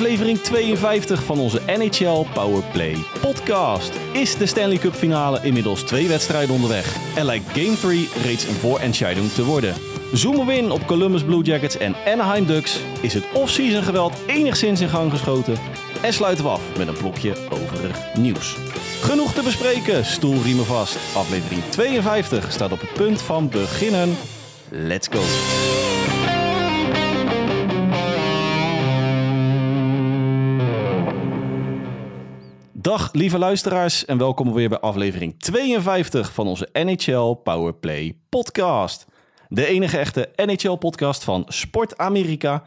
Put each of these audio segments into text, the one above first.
Aflevering 52 van onze NHL Powerplay podcast. Is de Stanley Cup finale inmiddels twee wedstrijden onderweg en lijkt Game 3 reeds een voorentscheiding te worden. Zoomen we in op Columbus Blue Jackets en Anaheim Ducks. Is het off-season geweld enigszins in gang geschoten? En sluiten we af met een blokje overig nieuws. Genoeg te bespreken, stoelriemen vast. Aflevering 52 staat op het punt van beginnen. Let's go. Lieve luisteraars en welkom weer bij aflevering 52 van onze NHL Powerplay podcast. De enige echte NHL podcast van Sport Amerika.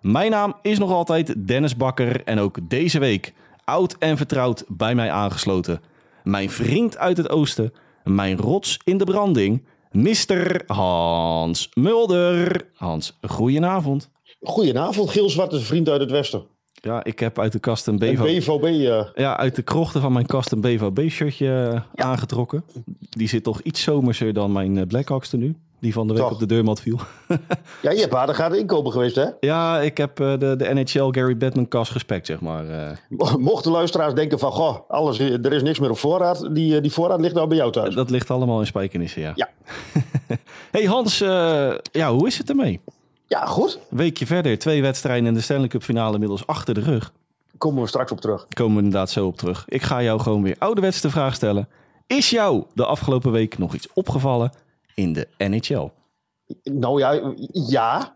Mijn naam is nog altijd Dennis Bakker en ook deze week oud en vertrouwd bij mij aangesloten. Mijn vriend uit het oosten, mijn rots in de branding, Mr. Hans Mulder. Hans, goedenavond. Goedenavond, Giel Zwart is een vriend uit het westen. Ja, ik heb uit de kast een Een BVB... BVB, eh, Ja, uit de krochten van mijn kast een BVB-shirtje aangetrokken. Die zit toch iets zomerser dan mijn eh, Blackhawks nu. Die van de week Toch. op de deurmat viel. ja, je hebt aardig inkopen geweest, hè? ja, ik heb eh, de, de NHL Gary Bettman kast gespekt, zeg maar. eh. Mochten luisteraars denken van, goh, alles, er is niks meer op voorraad. Die, eh, die voorraad ligt nou bij jou thuis. dat ligt allemaal in spijkenissen, ja. Ja. hey Hans, eh, ja, hoe is het ermee? Ja, goed. Een weekje verder, twee wedstrijden en de Stanley Cup finale inmiddels achter de rug. Komen we straks op terug. Komen we inderdaad zo op terug. Ik ga jou gewoon weer ouderwets de vraag stellen. Is jou de afgelopen week nog iets opgevallen in de NHL? Nou ja, ja.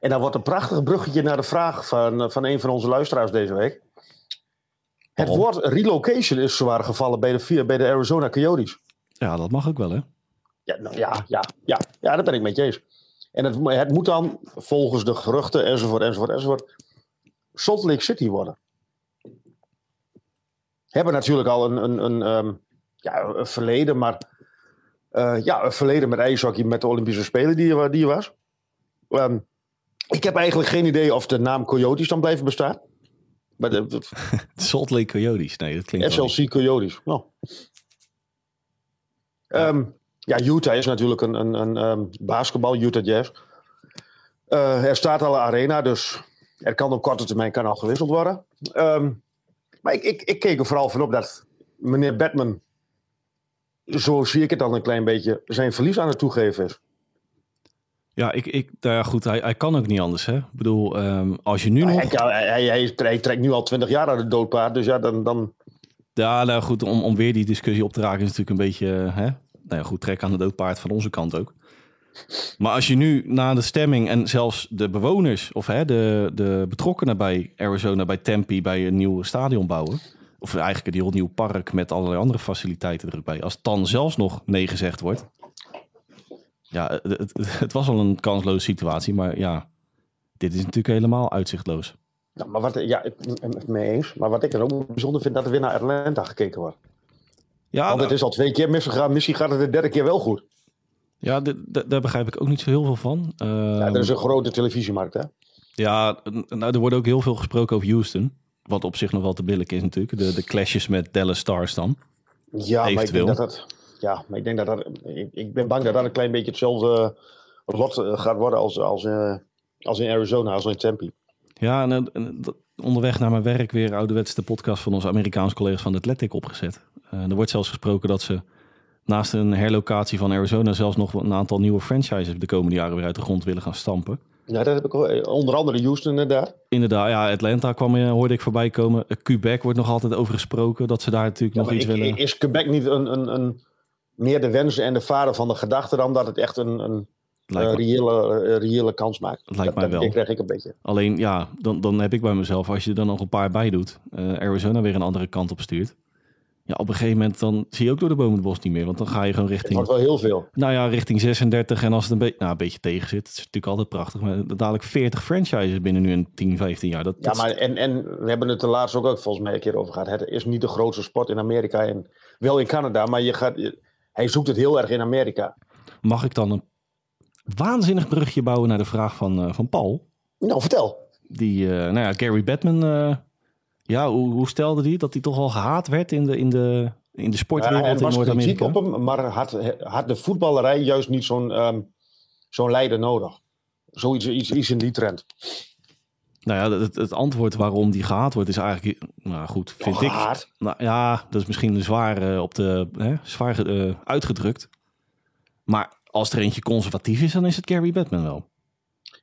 En dan wordt een prachtig bruggetje naar de vraag van, eh, van een van onze luisteraars deze week. Het Waarom? woord relocation is zwaar gevallen bij de, bij de Arizona Coyotes. Ja, dat mag ook wel, hè? Ja, nou, ja, ja, ja, ja, daar ben ik met je eens. En het, het moet dan, volgens de geruchten enzovoort, enzovoort, enzovoort, Salt Lake City worden. Hebben natuurlijk al een, een, een, ehm, ja, een verleden, maar eh, ja, een verleden met ijshockey met de Olympische Spelen die er, die er was. Ehm, ik heb eigenlijk geen idee of de naam Coyotes dan blijven bestaan. Maar de, de Salt Lake Coyotes. Nee, dat klinkt. SLC Coyotes. Nou. Ehm, ja, Utah is natuurlijk een, een, een ehm, basketbal, Utah Jazz. Eh, er staat al een arena, dus er kan op korte termijn kan al gewisseld worden. Ehm, maar ik, ik, ik keek er vooral van op dat meneer Batman, zo zie ik het dan een klein beetje, zijn verlies aan het toegeven is. Ja, ik, ik, nou ja, goed, hij, hij kan ook niet anders, hè? Ik bedoel, ehm, als je nu Hij, nog... hij, hij, hij, hij trekt nu al twintig jaar aan het doodpaard, dus ja, dan, dan Ja, nou goed, om, om weer die discussie op te raken is natuurlijk een beetje, eh, hè? Nou ja, goed, trek aan het doodpaard van onze kant ook. Maar als je nu na de stemming en zelfs de bewoners of hè, de, de betrokkenen bij Arizona, bij Tempe, bij een nieuw stadion bouwen, of eigenlijk een heel nieuw park met allerlei andere faciliteiten er ook bij, als dan zelfs nog nee gezegd wordt. Ja, het, het, was al een kansloze situatie, maar ja, dit is natuurlijk helemaal uitzichtloos. Ja, maar wat, ja, ik mee eens. Maar wat ik dan ook bijzonder vind, dat er weer naar Atlanta gekeken wordt. Ja, Want het is al twee keer misgegaan. Misschien gaat het de derde keer wel goed. ja daar begrijp ik ook niet zo heel veel van. Ja, Ehm, er is een grote televisiemarkt, hè? Ja, nou, er wordt ook heel veel gesproken over Houston. Wat op zich nog wel te billig is natuurlijk. De, de clashes met Dallas Stars dan. Ja, maar ik denk dat dat... Ja, maar ik denk dat dat... Ik, ik ben bang dat dat een klein beetje hetzelfde lot eh, gaat worden als, als, eh, als in Arizona, als in Tempe. Ja, en, eh, onderweg naar mijn werk weer ouderwets de podcast van onze Amerikaanse collega's van de Athletic opgezet. Eh, er wordt zelfs gesproken dat ze naast een herlocatie van Arizona zelfs nog een aantal nieuwe franchises de komende jaren weer uit de grond willen gaan stampen. Ja, dat heb ik ook- onder andere Houston inderdaad. Inderdaad, ja, Atlanta kwam, eh, hoorde ik voorbij komen. Eh, Quebec wordt nog altijd over gesproken. Dat ze daar natuurlijk Ja, nog iets ik- willen. Is Quebec niet een, een, een, meer de wens en de vader van de gedachte dan dat het echt een, een eh, reële, eh, reële kans maakt? Dat lijkt mij dat, wel. Dat krijg ik een beetje. Alleen ja, dan, dan heb ik bij mezelf, als je er dan nog een paar bij doet, eh, Arizona weer een andere kant op stuurt. Ja, op een gegeven moment dan zie je ook door de bomen het bos niet meer. Want dan ga je gewoon Het richting, wordt wel heel veel. nou ja, richting 36. En als het een, beetje nou, een beetje tegen zit, is natuurlijk altijd prachtig. Maar dadelijk 40 franchises binnen nu een 10, 15 jaar. Dat, Ja, maar en, en we hebben het er laatst ook, ook volgens mij een keer over gehad. Het is niet de grootste sport in Amerika en wel in Canada, maar je gaat, je- hij zoekt het heel erg in Amerika. Mag ik dan een waanzinnig brugje bouwen naar de vraag van, eh, van Paul? Nou, vertel. Die, eh, nou ja, Gary Batman, eh, ja, hoe, hoe stelde die dat hij toch al gehaat werd in de, in de, in de Ja, sportwereld er in Noord-Amerika? op hem, maar had, had de voetballerij juist niet zo'n ehm, zo'n leider nodig. Zoiets iets, iets in die trend. Nou ja, het, het antwoord waarom die gehaald wordt is eigenlijk, nou goed, vind Oh, ik. Nou ja, dat is misschien zwaar eh, op de hè, zwaar eh, uitgedrukt. Maar als er eentje conservatief is, dan is het Gary Batman wel.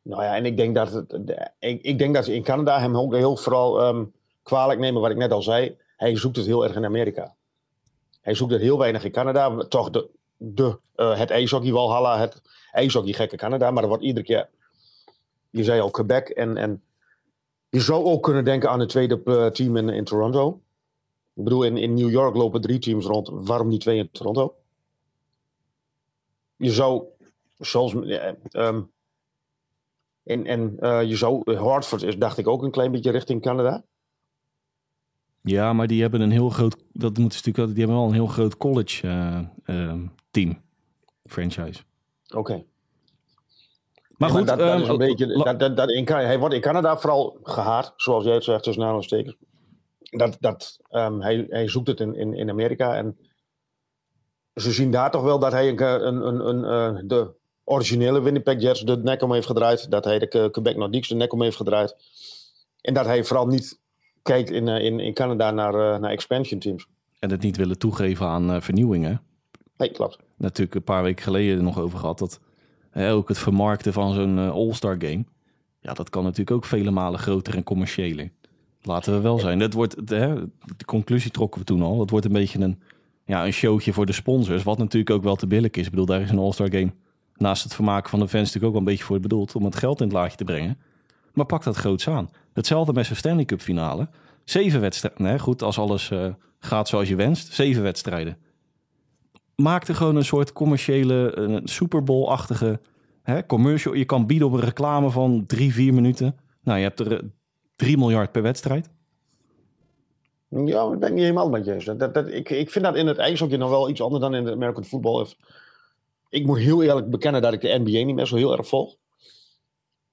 Nou ja, en ik denk dat, het, ik, ik denk dat ze in Canada hem ook heel vooral ehm, kwalijk nemen, wat ik net al zei. Hij zoekt het heel erg in Amerika. Hij zoekt het heel weinig in Canada. Toch de, de, eh, het ijshockey Walhalla, het ijshockey gekke Canada. Maar er wordt iedere keer, je zei al Quebec. En, en je zou ook kunnen denken aan het tweede eh, team in, in Toronto. Ik bedoel, in, in New York lopen drie teams rond. Waarom niet twee in Toronto? Je zou, zoals... eh, ehm, en, en je zou, Hartford is dacht ik ook een klein beetje richting Canada. Ja, maar die hebben een heel groot, dat moeten ze natuurlijk, die hebben wel een heel groot college eh, eh, team, franchise. Oké. Maar goed, dat, dat ehm, is een beetje, la- dat, dat, dat in, Can- hij wordt in Canada vooral gehaat, zoals jij het zegt, tussen aanhalingstekens. Dat, dat, ehm, hij, hij zoekt het in, in, in Amerika en ze zien daar toch wel dat hij een, een, een, een, eh, de originele Winnipeg Jets de nek om heeft gedraaid. Dat hij de Que- Quebec Nordiques de nek om heeft gedraaid. En dat hij vooral niet kijkt in, eh, in, in Canada naar, eh, naar expansion teams. en het niet willen toegeven aan eh, vernieuwingen. Nee, klopt. Natuurlijk een paar weken geleden nog over gehad dat hè, ook het vermarkten van zo'n All-Star game, ja, dat kan natuurlijk ook vele malen groter en commerciëler. Laten we wel zijn. Dat wordt, hè, de conclusie trokken we toen al. Dat wordt een beetje een, ja, een showtje voor de sponsors, wat natuurlijk ook wel te billig is. Ik bedoel, daar is een All-Star game naast het vermaken van de fans natuurlijk ook wel een beetje voor bedoeld om het geld in het laadje te brengen. Maar pak dat groots aan. Hetzelfde met zijn Stanley Cup finale. Zeven wedstrijden. Goed, als alles eh, gaat zoals je wenst. Zeven wedstrijden. Maak er gewoon een soort commerciële, een Super Bowl-achtige commercial. Je kan bieden op een reclame van drie, vier minuten. Nou, je hebt er eh, 3 miljard per wedstrijd. Ja, dat ben ik niet helemaal met je. Dat, dat, ik, ik vind dat in het ijshockey nog wel iets anders dan in het American football. Ik moet heel eerlijk bekennen dat ik de NBA niet meer zo heel erg volg.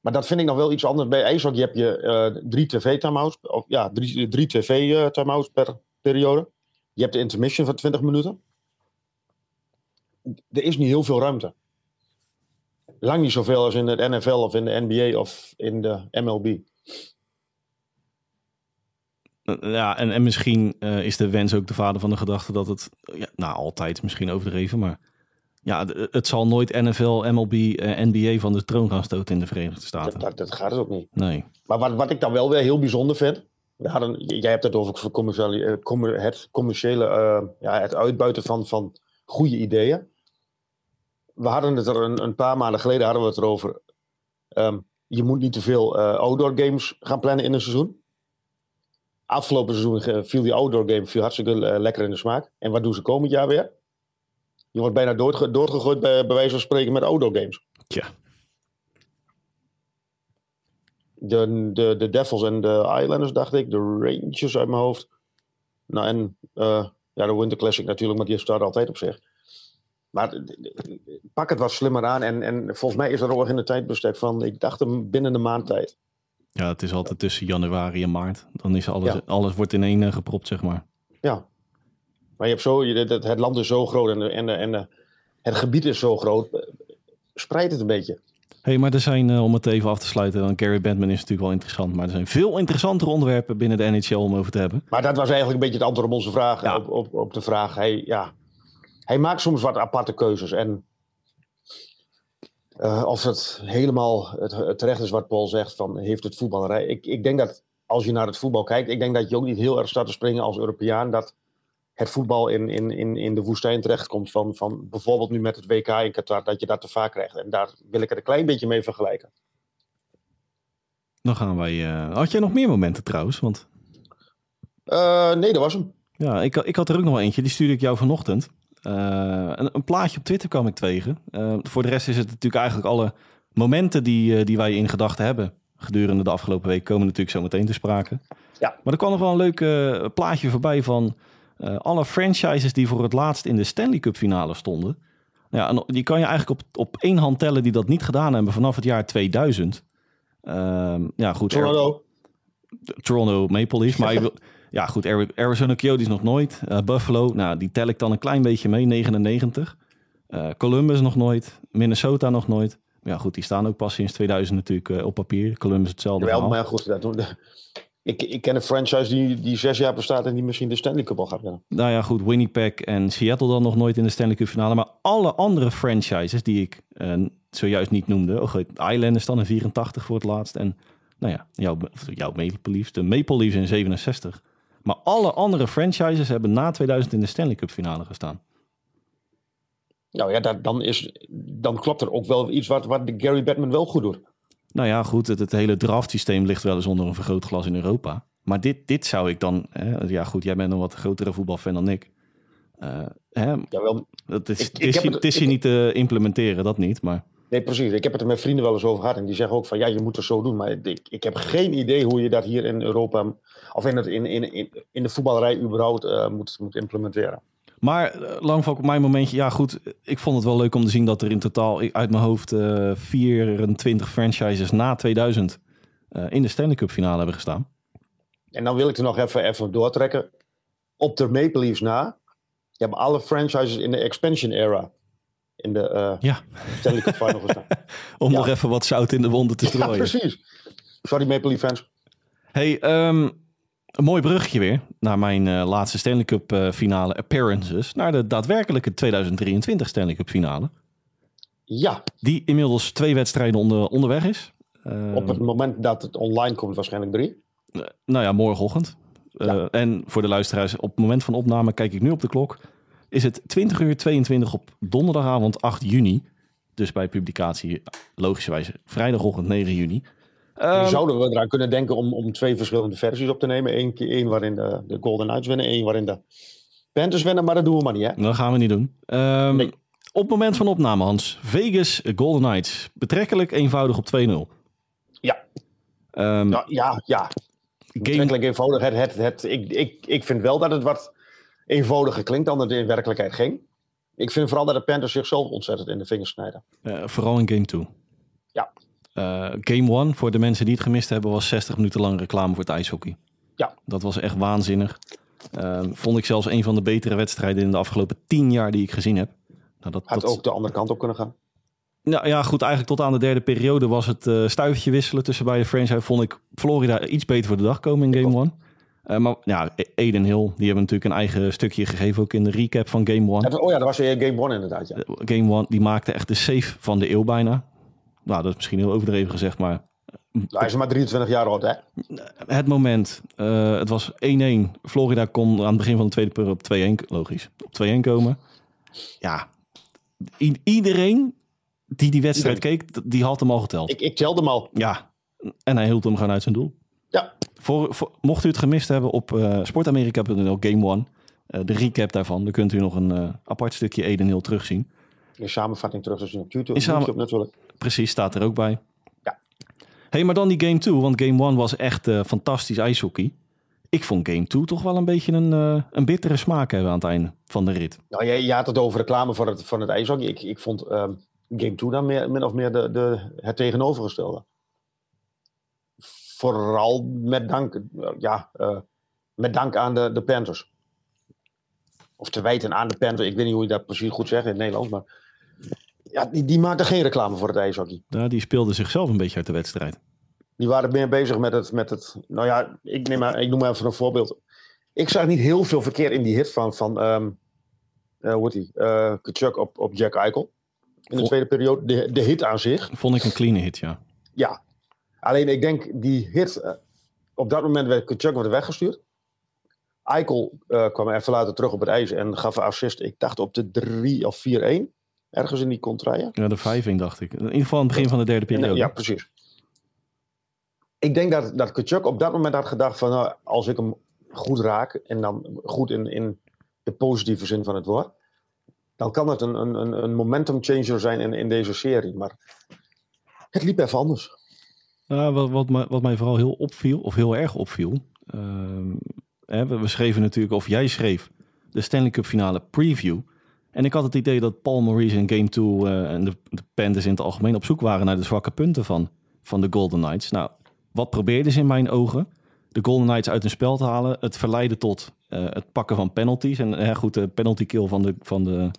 Maar dat vind ik nog wel iets anders. Bij ijshockey heb je eh, drie tv-timeouts. Ja, drie, drie tv-timeouts per periode. Je hebt de intermission van 20 minuten. Er is niet heel veel ruimte. Lang niet zoveel als in het NFL of in de NBA of in de MLB. Eh, Ja, en, en misschien eh, is de wens ook de vader van de gedachte dat het, ja, nou altijd misschien overdreven, maar ja, d- het zal nooit NFL, MLB, eh, NBA van de troon gaan stoten in de Verenigde Staten. dat, dat gaat het ook niet. Nee. Maar wat, wat ik dan wel weer heel bijzonder vind. We hadden, jij hebt het over commerciële, eh, het commerciële, eh, ja, het uitbuiten van, van goede ideeën. We hadden het er een, een paar maanden geleden hadden we het erover. Ehm, je moet niet te veel eh, outdoor games gaan plannen in een seizoen. Afgelopen seizoen viel die outdoor game viel hartstikke eh, lekker in de smaak. En wat doen ze komend jaar weer? Je wordt bijna doodge- doodgegooid bij, bij wijze van spreken met outdoor games. Tja. de, de, de Devils en de Islanders, dacht ik. De Rangers uit mijn hoofd. Nou, en eh, ja, de Winter Classic natuurlijk, maar die staat altijd op zich. Maar pak het wat slimmer aan. En, en volgens mij is er ook in de tijdbestek van, ik dacht hem binnen de maand tijd. Ja, het is altijd tussen januari en maart. Dan is alles, Ja. alles wordt in één eh, gepropt, zeg maar. Ja. Maar je hebt zo, je, het, het land is zo groot en, en, en het gebied is zo groot. Spreid het een beetje. hey, maar er zijn, eh, om het even af te sluiten, dan Gary Batman is natuurlijk wel interessant, maar er zijn veel interessantere onderwerpen binnen de NHL om over te hebben. Maar dat was eigenlijk een beetje het antwoord op onze vraag. Ja. Op, op, op de vraag. Hij, ja, hij maakt soms wat aparte keuzes. En eh, of het helemaal het, het terecht is wat Paul zegt, van heeft het voetballerij. Ik, ik denk dat als je naar het voetbal kijkt, ik denk dat je ook niet heel erg staat te springen als Europeaan. Dat het voetbal in, in, in, in de woestijn terechtkomt. Van, van bijvoorbeeld nu met het WK in Qatar, dat je dat te vaak krijgt. En daar wil ik het een klein beetje mee vergelijken. Dan gaan wij... eh, had jij nog meer momenten trouwens? Want Eh, nee, dat was hem. Ja, ik, ik had er ook nog wel eentje. Die stuurde ik jou vanochtend. Eh, een, een plaatje op Twitter kwam ik tegen. Voor de rest is het natuurlijk eigenlijk alle momenten die, die wij in gedachten hebben gedurende de afgelopen week komen natuurlijk zo meteen te sprake. Ja. Maar er kwam nog wel een leuk plaatje voorbij van eh, alle franchises die voor het laatst in de Stanley Cup finale stonden. Ja, en die kan je eigenlijk op, op één hand tellen die dat niet gedaan hebben vanaf het jaar 2000. Ehm, ja, goed. Toronto. Toronto Maple Leafs. Maar wil, ja, goed, Ari- Arizona Coyotes nog nooit. Eh, Buffalo, nou, die tel ik dan een klein beetje mee, 99. Eh, Columbus nog nooit. Minnesota nog nooit. ja, goed, die staan ook pas sinds 2000 natuurlijk op papier. Columbus hetzelfde Wel, verhaal. maar goed, dat ik, ik ken een franchise die, die zes jaar bestaat en die misschien de Stanley Cup al gaat winnen. Nou ja, goed, Winnipeg en Seattle dan nog nooit in de Stanley Cup finale. Maar alle andere franchises die ik eh, zojuist niet noemde. Oh, Islanders dan in 84 voor het laatst. En nou ja, jouw, jouw Maple Leafs. De Maple Leafs in 67. Maar alle andere franchises hebben na 2000 in de Stanley Cup finale gestaan. Nou ja, dan, is, dan klopt er ook wel iets wat, wat de Gary Bettman wel goed doet. Nou ja, goed, het, het hele draftsysteem ligt wel eens onder een vergrootglas in Europa. Maar dit, dit zou ik dan... Hè, ja goed, jij bent een wat grotere voetbalfan dan ik. Eh, hè, Jawel, het is, Ik- het is, is ik- niet te implementeren, dat niet. Maar nee precies. Ik heb het er met vrienden wel eens over gehad. En die zeggen ook van ja, je moet het zo doen. Maar ik, ik heb geen idee hoe je dat hier in Europa... Of in, het, in, in, in, in de voetballerij überhaupt eh, moet, moet implementeren. Maar eh, lang op mijn momentje, ja goed, ik vond het wel leuk om te zien dat er in totaal uit mijn hoofd eh 24 franchises na 2000 eh, in de Stanley Cup finale hebben gestaan. En dan wil ik er nog even, even doortrekken. Op de Maple Leafs na. Je hebt alle franchises in de expansion era. In de Ja, Stanley Cup Final gestaan. om Ja. nog even wat zout in de wonden te Ja, strooien. precies. Sorry Maple Leaf fans. hey, ehm, een mooi bruggetje weer naar mijn eh, laatste Stanley Cup eh, finale appearances. Naar de daadwerkelijke 2023 Stanley Cup finale. Ja, Die inmiddels twee wedstrijden onder, onderweg is. Ehm, op het moment dat het online komt waarschijnlijk drie. Nou ja, morgenochtend. Eh, Ja. en voor de luisteraars, op het moment van opname kijk ik nu op de klok. Is het 20 uur 22 op donderdagavond 8 juni. Dus bij publicatie logischerwijs vrijdagochtend 9 juni. Ehm, zouden we eraan kunnen denken om, om twee verschillende versies op te nemen. Eén keer één waarin de, de Golden Knights winnen, één waarin de Panthers winnen. Maar dat doen we maar niet, hè? dat gaan we niet doen. Ehm, Nee. Op het moment van opname, Hans. Vegas Golden Knights. Betrekkelijk eenvoudig op 2-0. Ja. Ehm, Ja, ja, ja. game, Betrekkelijk eenvoudig. Het, het, het, ik, ik, ik vind wel dat het wat eenvoudiger klinkt dan het in werkelijkheid ging. Ik vind vooral dat de Panthers zichzelf ontzettend in de vingers snijden. eh, vooral in game 2. Ja. Eh, game 1, voor de mensen die het gemist hebben, was 60 minuten lang reclame voor het ijshockey. Ja. Dat was echt waanzinnig. Ehm, vond ik zelfs een van de betere wedstrijden in de afgelopen 10 jaar die ik gezien heb. Nou, dat, Had dat- ook de andere kant op kunnen gaan. Nou ja, goed, eigenlijk tot aan de derde periode was het eh stuivertje wisselen tussen beide franchises. Vond ik Florida iets beter voor de dag komen in game 1. Eh, maar ja, E- Eden Hill, die hebben natuurlijk een eigen stukje gegeven, ook in de recap van game 1. Dat- oh ja, dat was weer Game One inderdaad. Ja. Game One, die maakte echt de save van de eeuw bijna. Nou, dat is misschien heel overdreven gezegd, maar Nou, hij is maar 23 jaar oud, hè? het moment, eh, het was 1-1. Florida kon aan het begin van de tweede periode op 2-1, logisch, op 2-1 komen. Ja, i- iedereen die die wedstrijd keek, die had hem al geteld. Ik, ik telde hem al. Ja, en hij hield hem gewoon uit zijn doel. Ja, Voor, voor- mocht u het gemist hebben op eh sportamerika.nl Game One, eh, de recap daarvan, dan kunt u nog een eh, apart stukje Eden Hill terugzien. in samenvatting terug te zien op YouTube. In samen- YouTube natuurlijk. Precies, staat er ook bij. Ja. hey, maar dan die Game 2, want Game 1 was echt eh, fantastisch ijshockey. Ik vond Game 2 toch wel een beetje een, eh, een bittere smaak hebben aan het einde van de rit. Nou, je, je had het over reclame van het, van het ijshockey. Ik, ik vond ehm, Game 2 dan meer, min of meer de, de, het tegenovergestelde. Vooral met dank, eh, ja, met dank aan de, de Panthers. Of te wijten aan de Panthers. Ik weet niet hoe je dat precies goed zegt in het Nederlands. Maar ja, die, die maakten geen reclame voor het ijshockey. Ja, die speelde zichzelf een beetje uit de wedstrijd. Die waren meer bezig met het, met het. Nou ja, ik, neem maar, ik noem maar even een voorbeeld. Ik zag niet heel veel verkeer in die hit van. van ehm eh, hoe heet die? eh, Kachuk op, op Jack Eichel. In de Vol- tweede periode. De, de hit aan zich. Vond ik een clean hit, ja. Ja. Alleen ik denk die hit. eh, op dat moment werd Kachuk werd weggestuurd. Eichel kwam even later terug op het ijs en gaf een assist. Ik dacht op de 3 of 4-1. Ergens in die contraien. Ja, de 5 dacht ik. In ieder geval aan het begin van de derde periode. Ja, precies. Ik denk dat, dat Kachuk op dat moment had gedacht van... Nou, als ik hem goed raak, en dan goed in, in de positieve zin van het woord... dan kan het een, een, een- momentum changer zijn in, in deze serie. Maar het liep even anders. Ja, wat, wat, mij, wat mij vooral heel opviel, of heel erg opviel. ehm, hè, we, we schreven natuurlijk, of jij schreef, de Stanley Cup finale preview. En ik had het idee dat Paul Maurice in Game 2 eh, en de, de in het algemeen op zoek waren naar de zwakke punten van, van de Golden Knights. Nou, wat probeerden ze in mijn ogen? De Golden Knights uit hun spel te halen, het verleiden tot eh, het pakken van penalties. En goed, de penalty kill van de, van de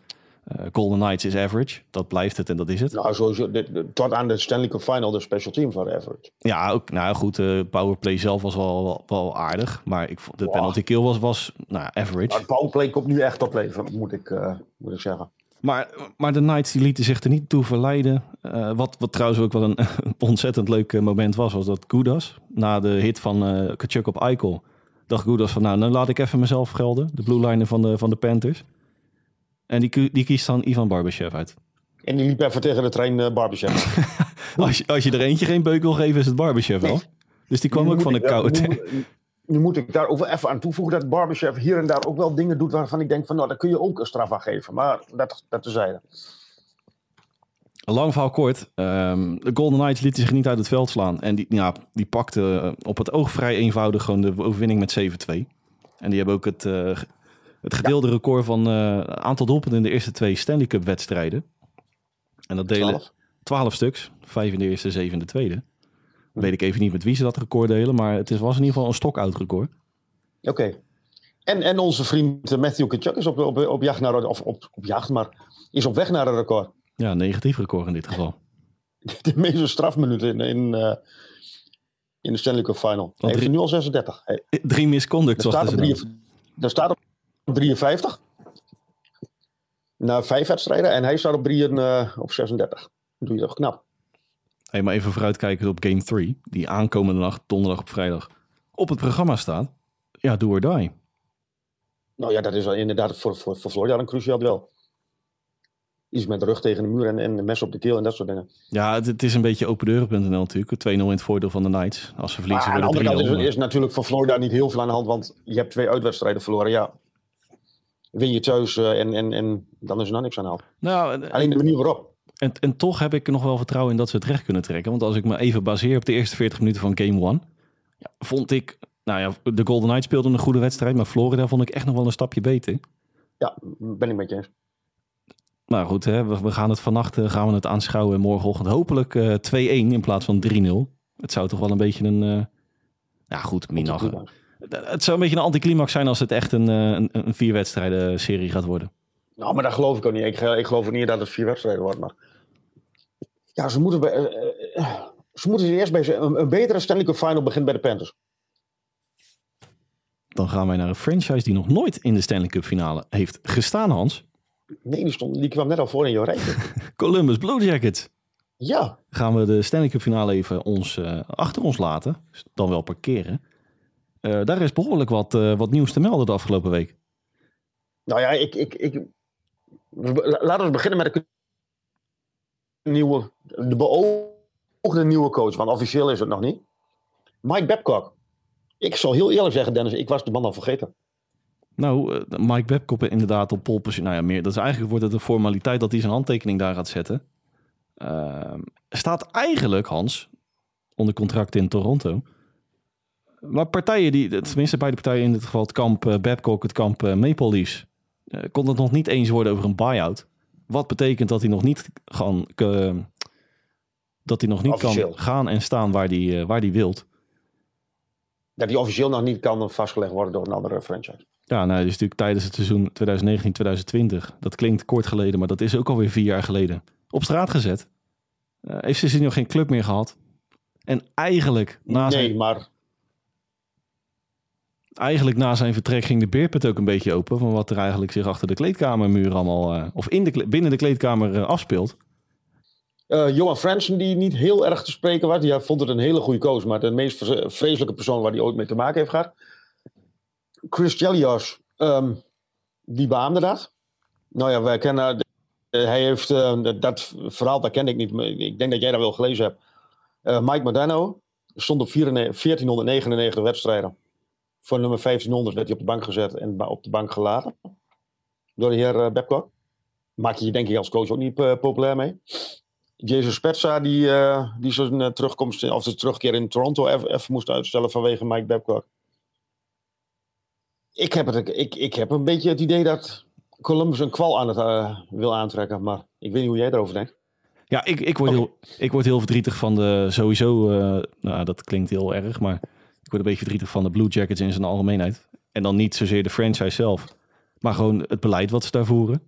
Eh, Golden Knights is average. Dat blijft het en dat is het. Nou, sowieso. de- de- tot aan de Stanley Cup Final de special team van average. Ja, ook, nou goed, de powerplay zelf was wel, wel, wel aardig. Maar ik vond de Wow. penalty kill was, was nou, average. Maar powerplay komt nu echt op leven, moet ik, eh, moet ik zeggen. Maar, maar de Knights die lieten zich er niet toe verleiden. Eh, wat, wat trouwens ook wel een ontzettend leuk eh, moment was, was dat Goudas, na de hit van eh Kachuk op Eichel, dacht Goudas van, nou, dan laat ik even mezelf gelden. De blue liner van de, van de Panthers. En die, die kiest dan Ivan Barbashev uit. En die liep even tegen de trein uh, Barbashev. Als je, als je er eentje geen beuk wil geven, is het Barbashev wel. Dus die kwam Nu ook van de koude. Nu, moet- nu moet ik daar ook wel even aan toevoegen dat Barbashev hier en daar ook wel dingen doet waarvan ik denk van, nou, daar kun je ook een straf aan geven. Maar dat, dat tezijde. Lang verhaal kort. ehm, de Golden Knights lieten zich niet uit het veld slaan. En die, ja, die pakten eh, op het oog vrij eenvoudig gewoon de overwinning met 7-2. En die hebben ook het, eh, het gedeelde record van eh, aantal doelpunten in de eerste twee Stanley Cup wedstrijden. En dat delen 12. 12 stuks. Vijf in de eerste, zeven in de tweede. Weet ik even niet met wie ze dat record delen. Maar het is, was in ieder geval een stokoud record. Oké. En, en onze vriend eh, Matthew Kachuk is op, op, op jacht naar, of op, op jacht, maar is op weg naar een record. Ja, negatief record in dit geval. De meeste strafminuten in, in, eh, in de Stanley Cup Final. Hij heeft drie- er nu al 36. Hij, Drie misconduct, zoals staat ze op drie, er staat op 53. Na vijf wedstrijden. En hij staat op, drie, en, eh, op 36. Doe je toch knap. Hey, maar even vooruitkijken op Game 3, die aankomende nacht, donderdag op vrijdag, op het programma staat. Ja, do or die. Nou ja, dat is wel inderdaad voor, voor, voor Florida een cruciaal duel. Iets met de rug tegen de muur en, en mes op de keel en dat soort dingen. Ja, het, het is een beetje opendeuren.nl natuurlijk. 2-0 in het voordeel van de Knights. Als ze verliezen, Maar aan de andere het 3-0. kant is, is natuurlijk voor Florida niet heel veel aan de hand, want je hebt twee uitwedstrijden verloren. Ja, win je thuis eh, en, en, en dan is er nog niks aan de hand. Nou, en, Alleen de manier waarop. en, en toch heb ik er nog wel vertrouwen in dat ze het recht kunnen trekken. Want als ik me even baseer op de eerste 40 minuten van Game 1, ja, vond ik... Nou ja, de Golden Knights speelden een goede wedstrijd, maar Florida vond ik echt nog wel een stapje beter. Ja, ben ik met je eens. Nou goed, hè, we, we gaan het vannacht eh, gaan we het aanschouwen. Morgenochtend hopelijk eh 2-1 in plaats van 3-0. Het zou toch wel een beetje een... eh, ja goed, Minag. Het zou een beetje een anticlimax zijn als het echt een, eh, een, een vier wedstrijden serie gaat worden. Nou, maar dat geloof ik ook niet. Ik, ge- ik geloof ook niet dat het vier wedstrijden wordt. Maar... Ja, ze moeten, bij, eh, eh, ze moeten eerst bij een, een betere Stanley Cup Final begint bij de Panthers. Dan gaan wij naar een franchise die nog nooit in de Stanley Cup finale heeft gestaan, Hans. Nee, die, stond, die kwam net al voor in jouw rijtje. Columbus Blue Jackets. ja, Gaan we de Stanley Cup finale even ons, eh, achter ons laten. Dan wel parkeren. Eh, daar is behoorlijk wat, eh, wat nieuws te melden de afgelopen week. nou ja, ik, ik, ik, laten we beginnen met de nieuwe, de beoogde nieuwe coach. Want officieel is het nog niet. Mike Babcock. Ik zal heel eerlijk zeggen, Dennis, ik was de man al vergeten. Nou, eh, Mike Babcock inderdaad op pole. Nou ja, meer. Dat is eigenlijk wordt het een formaliteit dat hij zijn handtekening daar gaat zetten. Ehm, staat eigenlijk, Hans, onder contract in Toronto. Maar partijen die, tenminste beide partijen in dit geval het kamp eh, Babcock, het kamp eh, Maple Leafs, eh, kon het nog niet eens worden over een buy-out. Wat betekent dat hij nog niet gaan, ke- dat hij nog niet Officieel. kan gaan en staan waar hij, waar hij wilt. Dat die officieel nog niet kan vastgelegd worden door een andere franchise. Ja, nou, dus natuurlijk tijdens het seizoen 2019-2020. Dat klinkt kort geleden, maar dat is ook alweer vier jaar geleden. Op straat gezet. Eh heeft sindsdien nog geen club meer gehad. En eigenlijk na, nee, zijn, maar eigenlijk na zijn vertrek ging de beerput ook een beetje open. Van wat er eigenlijk zich achter de kleedkamermuur allemaal... eh, of in de, binnen de kleedkamer eh, afspeelt. Eh, Johan Fransen, die niet heel erg te spreken was, die vond het een hele goede coach, maar de meest vre- vreselijke persoon waar hij ooit mee te maken heeft gehad. Chris Chelios, ehm, die beaamde dat. Nou ja, wij kennen, hij heeft, dat- verhaal, dat ken ik niet, ik denk dat jij dat wel gelezen hebt. Mike Modano stond op 94 1499 wedstrijden. Voor nummer 1500 werd hij op de bank gezet en op de bank gelaten. Door de heer eh, Babcock. Maak je je denk ik als coach ook niet eh, populair mee. Jason Spezza, die, eh, die zijn terugkomst, of zijn terugkeer in Toronto even, moest uitstellen vanwege Mike Babcock. Ik heb, het, ik, ik heb een beetje het idee dat Columbus een kwal aan het wil aantrekken, maar ik weet niet hoe jij daarover denkt. Ja, ik, ik, word heel, ik word heel verdrietig van de sowieso... nou, dat klinkt heel erg, maar ik word een beetje verdrietig van de Blue Jackets in zijn algemeenheid. En dan niet zozeer de franchise zelf, maar gewoon het beleid wat ze daar voeren.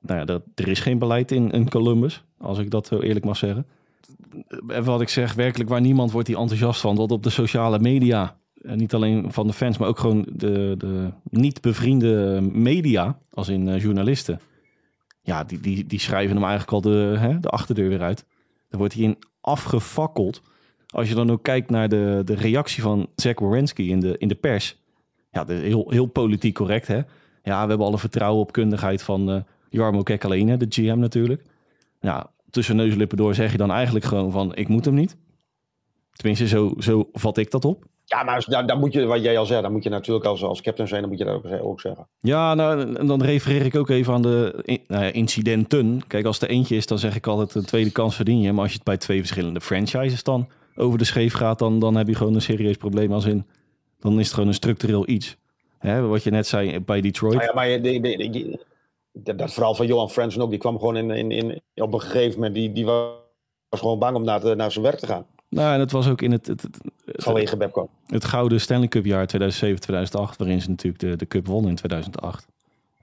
Nou ja, er is geen beleid in, in Columbus, als ik dat zo eerlijk mag zeggen. En wat ik zeg, werkelijk waar niemand wordt hier enthousiast van. Dat op de sociale media, en niet alleen van de fans, maar ook gewoon de, de niet bevriende media, als in uh, journalisten. Ja, die, die, die schrijven hem eigenlijk al de, hè, de achterdeur weer uit. Er wordt hierin afgefakkeld. Als je dan ook kijkt naar de, de reactie van Zach Wierenski in de, in de pers. Ja, de, heel, heel politiek correct, hè. Ja, we hebben alle vertrouwen op kundigheid van uh, Jarmo Kekkalene, de GM natuurlijk. Ja, tussen neus en lippen door zeg je dan eigenlijk gewoon van... ik moet hem niet. Tenminste, zo, zo vat ik dat op. Ja, maar dan, dan moet je, wat jij al zei, dan moet je natuurlijk als, als captain zijn, dan moet je dat ook, ook zeggen. Ja, nou, en dan refereer ik ook even aan de nou ja, incidenten. Kijk, als er eentje is, dan zeg ik altijd een tweede kans verdien je. Maar als je het bij twee verschillende franchises dan over de scheef gaat, dan, dan heb je gewoon een serieus probleem als in... Dan is het gewoon een structureel iets. Hè, wat je net zei bij Detroit. Nou ja, maar de, de, de, dat, dat verhaal van Johan Fransen ook, die kwam gewoon in, in, in, op een gegeven moment, die, die was gewoon bang om naar, naar zijn werk te gaan. Nou, en het was ook in het... het, het Vanwege. Het gouden Stanley Cup jaar 2007-2008, waarin ze natuurlijk de, de Cup won in 2008.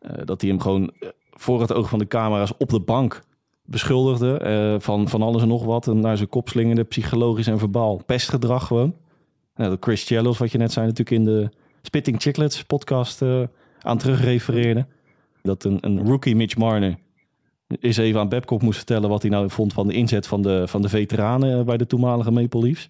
Uh, dat hij hem gewoon voor het oog van de camera's op de bank beschuldigde uh, van, van alles en nog wat. En naar zijn kop slingerde, psychologisch en verbaal. Pestgedrag gewoon. Nou, dat Chris Cellos, wat je net zei, natuurlijk in de Spitting Chicklets podcast uh, aan terugrefereerde. Dat een, een rookie Mitch Marner is even aan Babcock moest vertellen wat hij nou vond van de inzet van de, van de veteranen bij de toenmalige Maple Leafs.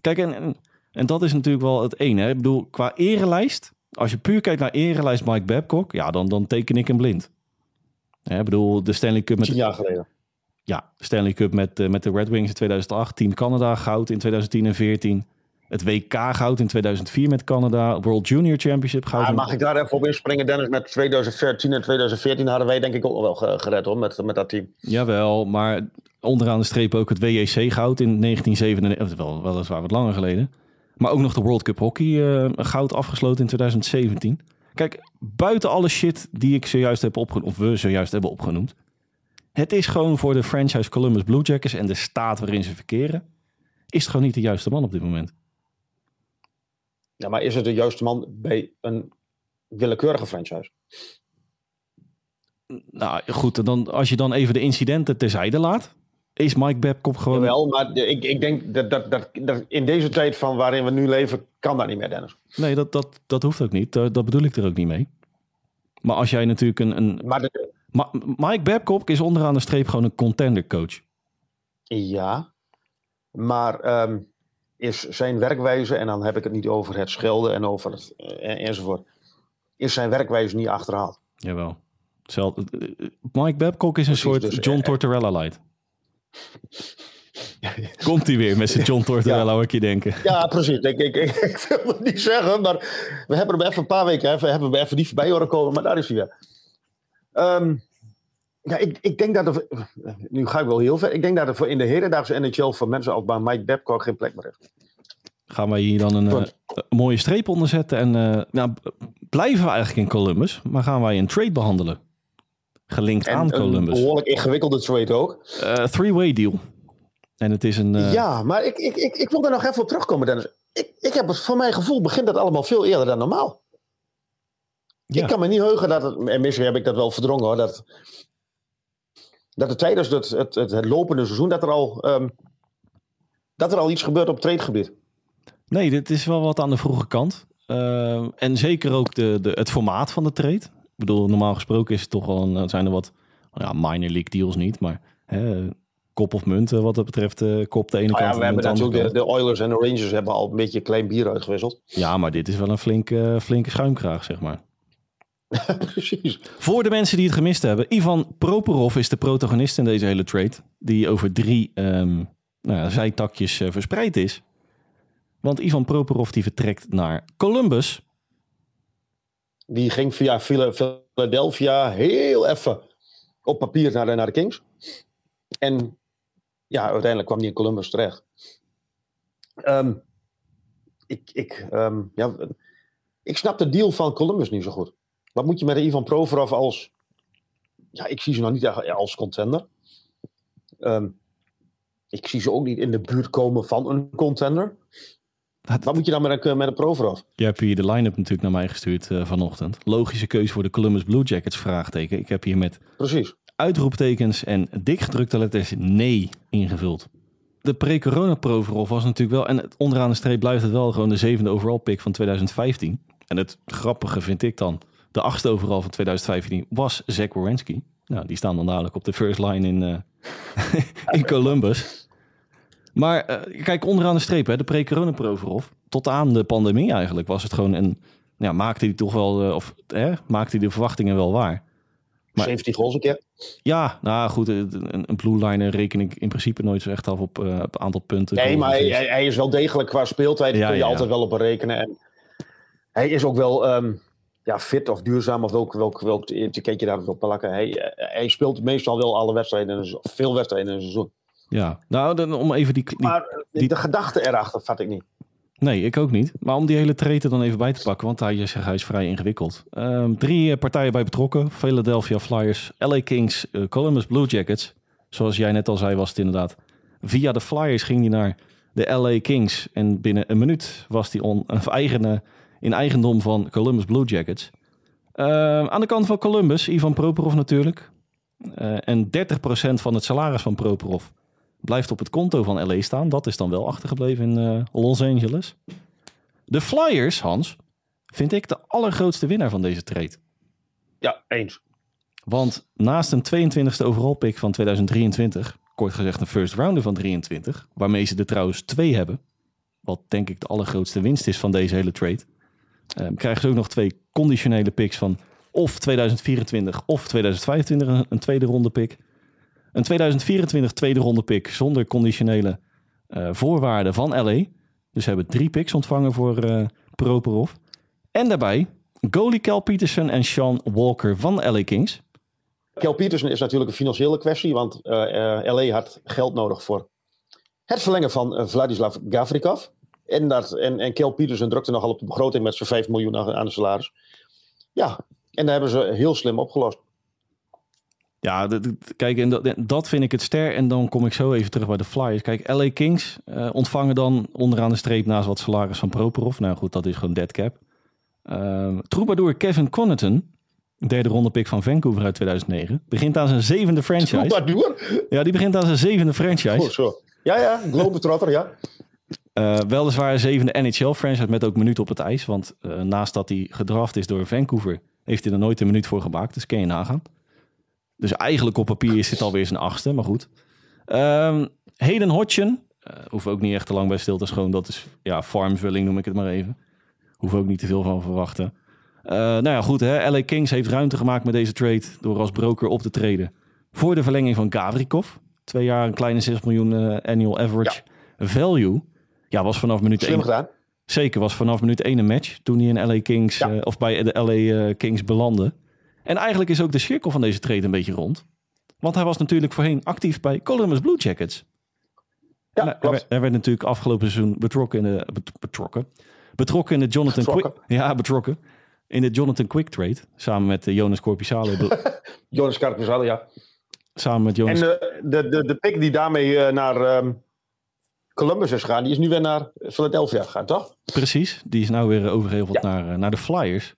Kijk, en, en, dat is natuurlijk wel het ene. Hè? Ik bedoel, qua erelijst, als je puur kijkt naar erelijst Mike Babcock, ja, dan, dan teken ik hem blind. Ik bedoel, de Stanley Cup met... Tien jaar geleden. Ja, Stanley Cup met, uh, met de Red Wings in 2008, Team Canada goud in 2010 en 14. Het WK goud in 2004 met Canada. World Junior Championship goud. Ja, mag ik daar even op inspringen, Dennis? Met 2013 en 2014 hadden wij denk ik ook wel gered hoor, met, met dat team. Jawel, maar onderaan de streep ook het WJC goud in 1997. Wel, weliswaar wat langer geleden. Maar ook nog de World Cup Hockey uh, goud afgesloten in 2017. Kijk, buiten alle shit die ik zojuist heb opgenoemd, of we zojuist hebben opgenoemd. Het is gewoon voor de franchise Columbus Blue Jackets en de staat waarin ze verkeren. Is het gewoon niet de juiste man op dit moment. Ja, maar is het de juiste man bij een willekeurige franchise? Nou goed, dan, als je dan even de incidenten terzijde laat, is Mike Babcock gewoon... Wel, maar ik, ik denk dat, dat, dat, dat, in deze tijd van waarin we nu leven, kan dat niet meer, Dennis. Nee, dat, dat, dat hoeft ook niet. Dat, dat bedoel ik er ook niet mee. Maar als jij natuurlijk een... een... Maar de... Ma Mike Babcock is onderaan de streep gewoon een contender coach. Ja, maar um, is zijn werkwijze, en dan heb ik het niet over het schelden en over het uh, enzovoort, is zijn werkwijze niet achterhaald. Jawel. Hetzelfde. Mike Babcock is een Precies, soort dus, John uh, Tortorella light. Komt hij weer met zijn John Tortorella, ja. ik je denken. Ja, precies. Ik, ik, ik, ik, wil het niet zeggen, maar we hebben hem even een paar weken even, hebben we even niet voorbij horen komen, maar daar is hij weer. Um, ja, ik, ik denk dat er, nu ga ik wel heel ver, ik denk dat er voor in de hedendaagse NHL voor mensen als bij Mike Babcock geen plek meer is. Gaan wij hier dan een, uh, een mooie streep onder zetten en uh, nou, blijven we eigenlijk in Columbus, maar gaan wij een trade behandelen? Gelinkt en aan Columbus. Een behoorlijk ingewikkelde trade ook. Uh, Three-way deal. En het is een. Uh... Ja, maar ik, ik, ik, ik wil daar nog even op terugkomen, Dennis. Ik, ik heb het voor mijn gevoel begint dat allemaal veel eerder dan normaal. Ja. Ik kan me niet heugen dat het, en misschien heb ik dat wel verdrongen hoor, dat, dat er tijdens het, het, het, het lopende seizoen dat er al, um, dat er al iets gebeurt op tradegebied. Nee, dit is wel wat aan de vroege kant. Uh, en zeker ook de, de, het formaat van de trade. Ik bedoel, normaal gesproken is het toch wel een, zijn er wat ja, minor league deals niet, maar hè, kop of munt wat dat betreft uh, kop de ene nou kant. Ja, we hebben natuurlijk de, de, Oilers en de Rangers hebben al een beetje klein bier uitgewisseld. Ja, maar dit is wel een flinke, flinke schuimkraag, zeg maar. Precies. Voor de mensen die het gemist hebben, Ivan Properov is de protagonist in deze hele trade, die over drie um, nou ja, zijtakjes verspreid is. Want Ivan Properov die vertrekt naar Columbus. Die ging via Philadelphia heel even op papier naar de, naar Kings. En ja, uiteindelijk kwam hij in Columbus terecht. Um, ik, ik, um, ja, ik snap de deal van Columbus niet zo goed. Wat moet je met Ivan Provorov als... Ja, ik zie ze nog niet als contender. Um, ik zie ze ook niet in de buurt komen van een contender. Wat moet je dan met een, met een Provorov? Je hebt hier de line-up natuurlijk naar mij gestuurd uh, vanochtend. Logische keuze voor de Columbus Blue Jackets, vraagteken. Ik heb hier met Precies. uitroeptekens en dik gedrukte letters nee ingevuld. De pre-corona Provorov was natuurlijk wel... En onderaan de streep blijft het wel gewoon de zevende overall pick van 2015. En het grappige vind ik dan... De achtste overall van 2015 was Zach Wierenski. Nou, die staan dan dadelijk op de first line in, uh, in Columbus. Maar uh, kijk, onderaan de streep, hè, de pre-corona Provorov, tot aan de pandemie eigenlijk, was het gewoon een... Ja, maakte hij toch wel, uh, of hè, maakte hij de verwachtingen wel waar. Maar, 17 goals een keer. Ja, nou goed, een, een blue liner reken ik in principe nooit zo echt af op een aantal punten. Nee, maar hij, hij, is wel degelijk qua speeltijd, daar ja, kun je ja, altijd ja. wel op rekenen. En hij is ook wel um, ja, fit of duurzaam, of welk, welk, welk je daar wil plakken. Hij, hij speelt meestal wel alle wedstrijden, veel wedstrijden in een seizoen. Ja, nou, dan, om even die, die, Maar die, de gedachte erachter vat ik niet. Nee, ik ook niet. Maar om die hele er dan even bij te pakken, want hij is, hij is vrij ingewikkeld. Um, drie partijen bij betrokken. Philadelphia Flyers, LA Kings, uh, Columbus Blue Jackets. Zoals jij net al zei, was het inderdaad. Via de Flyers ging hij naar de LA Kings. En binnen een minuut was hij on, eigene, in eigendom van Columbus Blue Jackets. Uh, aan de kant van Columbus, Ivan Properov natuurlijk. Uh, en 30% van het salaris van Properov blijft op het konto van LA staan. Dat is dan wel achtergebleven in uh, Los Angeles. De Flyers, Hans, vind ik de allergrootste winnaar van deze trade. Ja, eens. Want naast een 22e overall pick van 2023, kort gezegd een first rounder van 23, waarmee ze er trouwens twee hebben, wat denk ik de allergrootste winst is van deze hele trade, uh, krijgen ze ook nog twee conditionele picks van of 2024 of 2025, een tweede ronde pick. Een 2024 tweede ronde pick zonder conditionele uh, voorwaarden van LA. Dus hebben drie picks ontvangen voor uh, Properov. En daarbij goalie Cal Peterson en Sean Walker van LA Kings. Cal Peterson is natuurlijk een financiële kwestie, want uh, LA had geld nodig voor het verlengen van Vladislav Gavrikov. En, dat, en, en Peterson drukte nogal op de begroting met zo'n 5 miljoen aan de salaris. Ja, en daar hebben ze heel slim opgelost. Ja, kijk, en dat, dat vind ik het ster. En dan kom ik zo even terug bij de Flyers. Kijk, LA Kings uh, ontvangen dan onderaan de streep naast wat salaris van Properov. Nou goed, dat is gewoon dead cap. Uh, troubadour Kevin Connaughton, derde ronde pick van Vancouver uit 2009, begint aan zijn zevende franchise. Troubadour? Ja, die begint aan zijn zevende franchise. Oh, zo. Ja, ja, Globetrotter, ja. Uh, weliswaar zevende NHL-franchise met ook minuut op het ijs. Want uh, naast dat hij gedraft is door Vancouver, heeft hij er nooit een minuut voor gemaakt. Dus kan je nagaan. Dus eigenlijk op papier is dit alweer zijn achtste, maar goed. Um, Hayden Hodgson, uh, hoef ook niet echt te lang bij stil te schoon. Dat is ja, farmvulling noem ik het maar even. Hoef ook niet te veel van verwachten. Uh, nou ja, goed. Hè? LA Kings heeft ruimte gemaakt met deze trade door als broker op te treden. Voor de verlenging van Gavrikov. Twee jaar een kleine 6 miljoen uh, annual average ja. value. Ja, was vanaf minuut Slim 1. gedaan. Zeker, was vanaf minuut 1 een match. Toen hij in LA Kings, ja. of bij de LA Kings belandde. En eigenlijk is ook de cirkel van deze trade een beetje rond. Want hij was natuurlijk voorheen actief bij Columbus Blue Jackets. Ja, hij, werd, hij, werd, natuurlijk afgelopen seizoen betrokken in de, betrokken, betrokken in de Jonathan Quick. Ja, betrokken. In de Jonathan Quick trade. Samen met uh, Jonas Corpissalo. Jonas Corpissalo, ja. Samen met Jonas. En de, de, de, de pick die daarmee uh, naar um, Columbus is gegaan, die is nu weer naar Philadelphia gegaan, toch? Precies. Die is nou weer overgeheveld ja. naar, uh, naar de Flyers.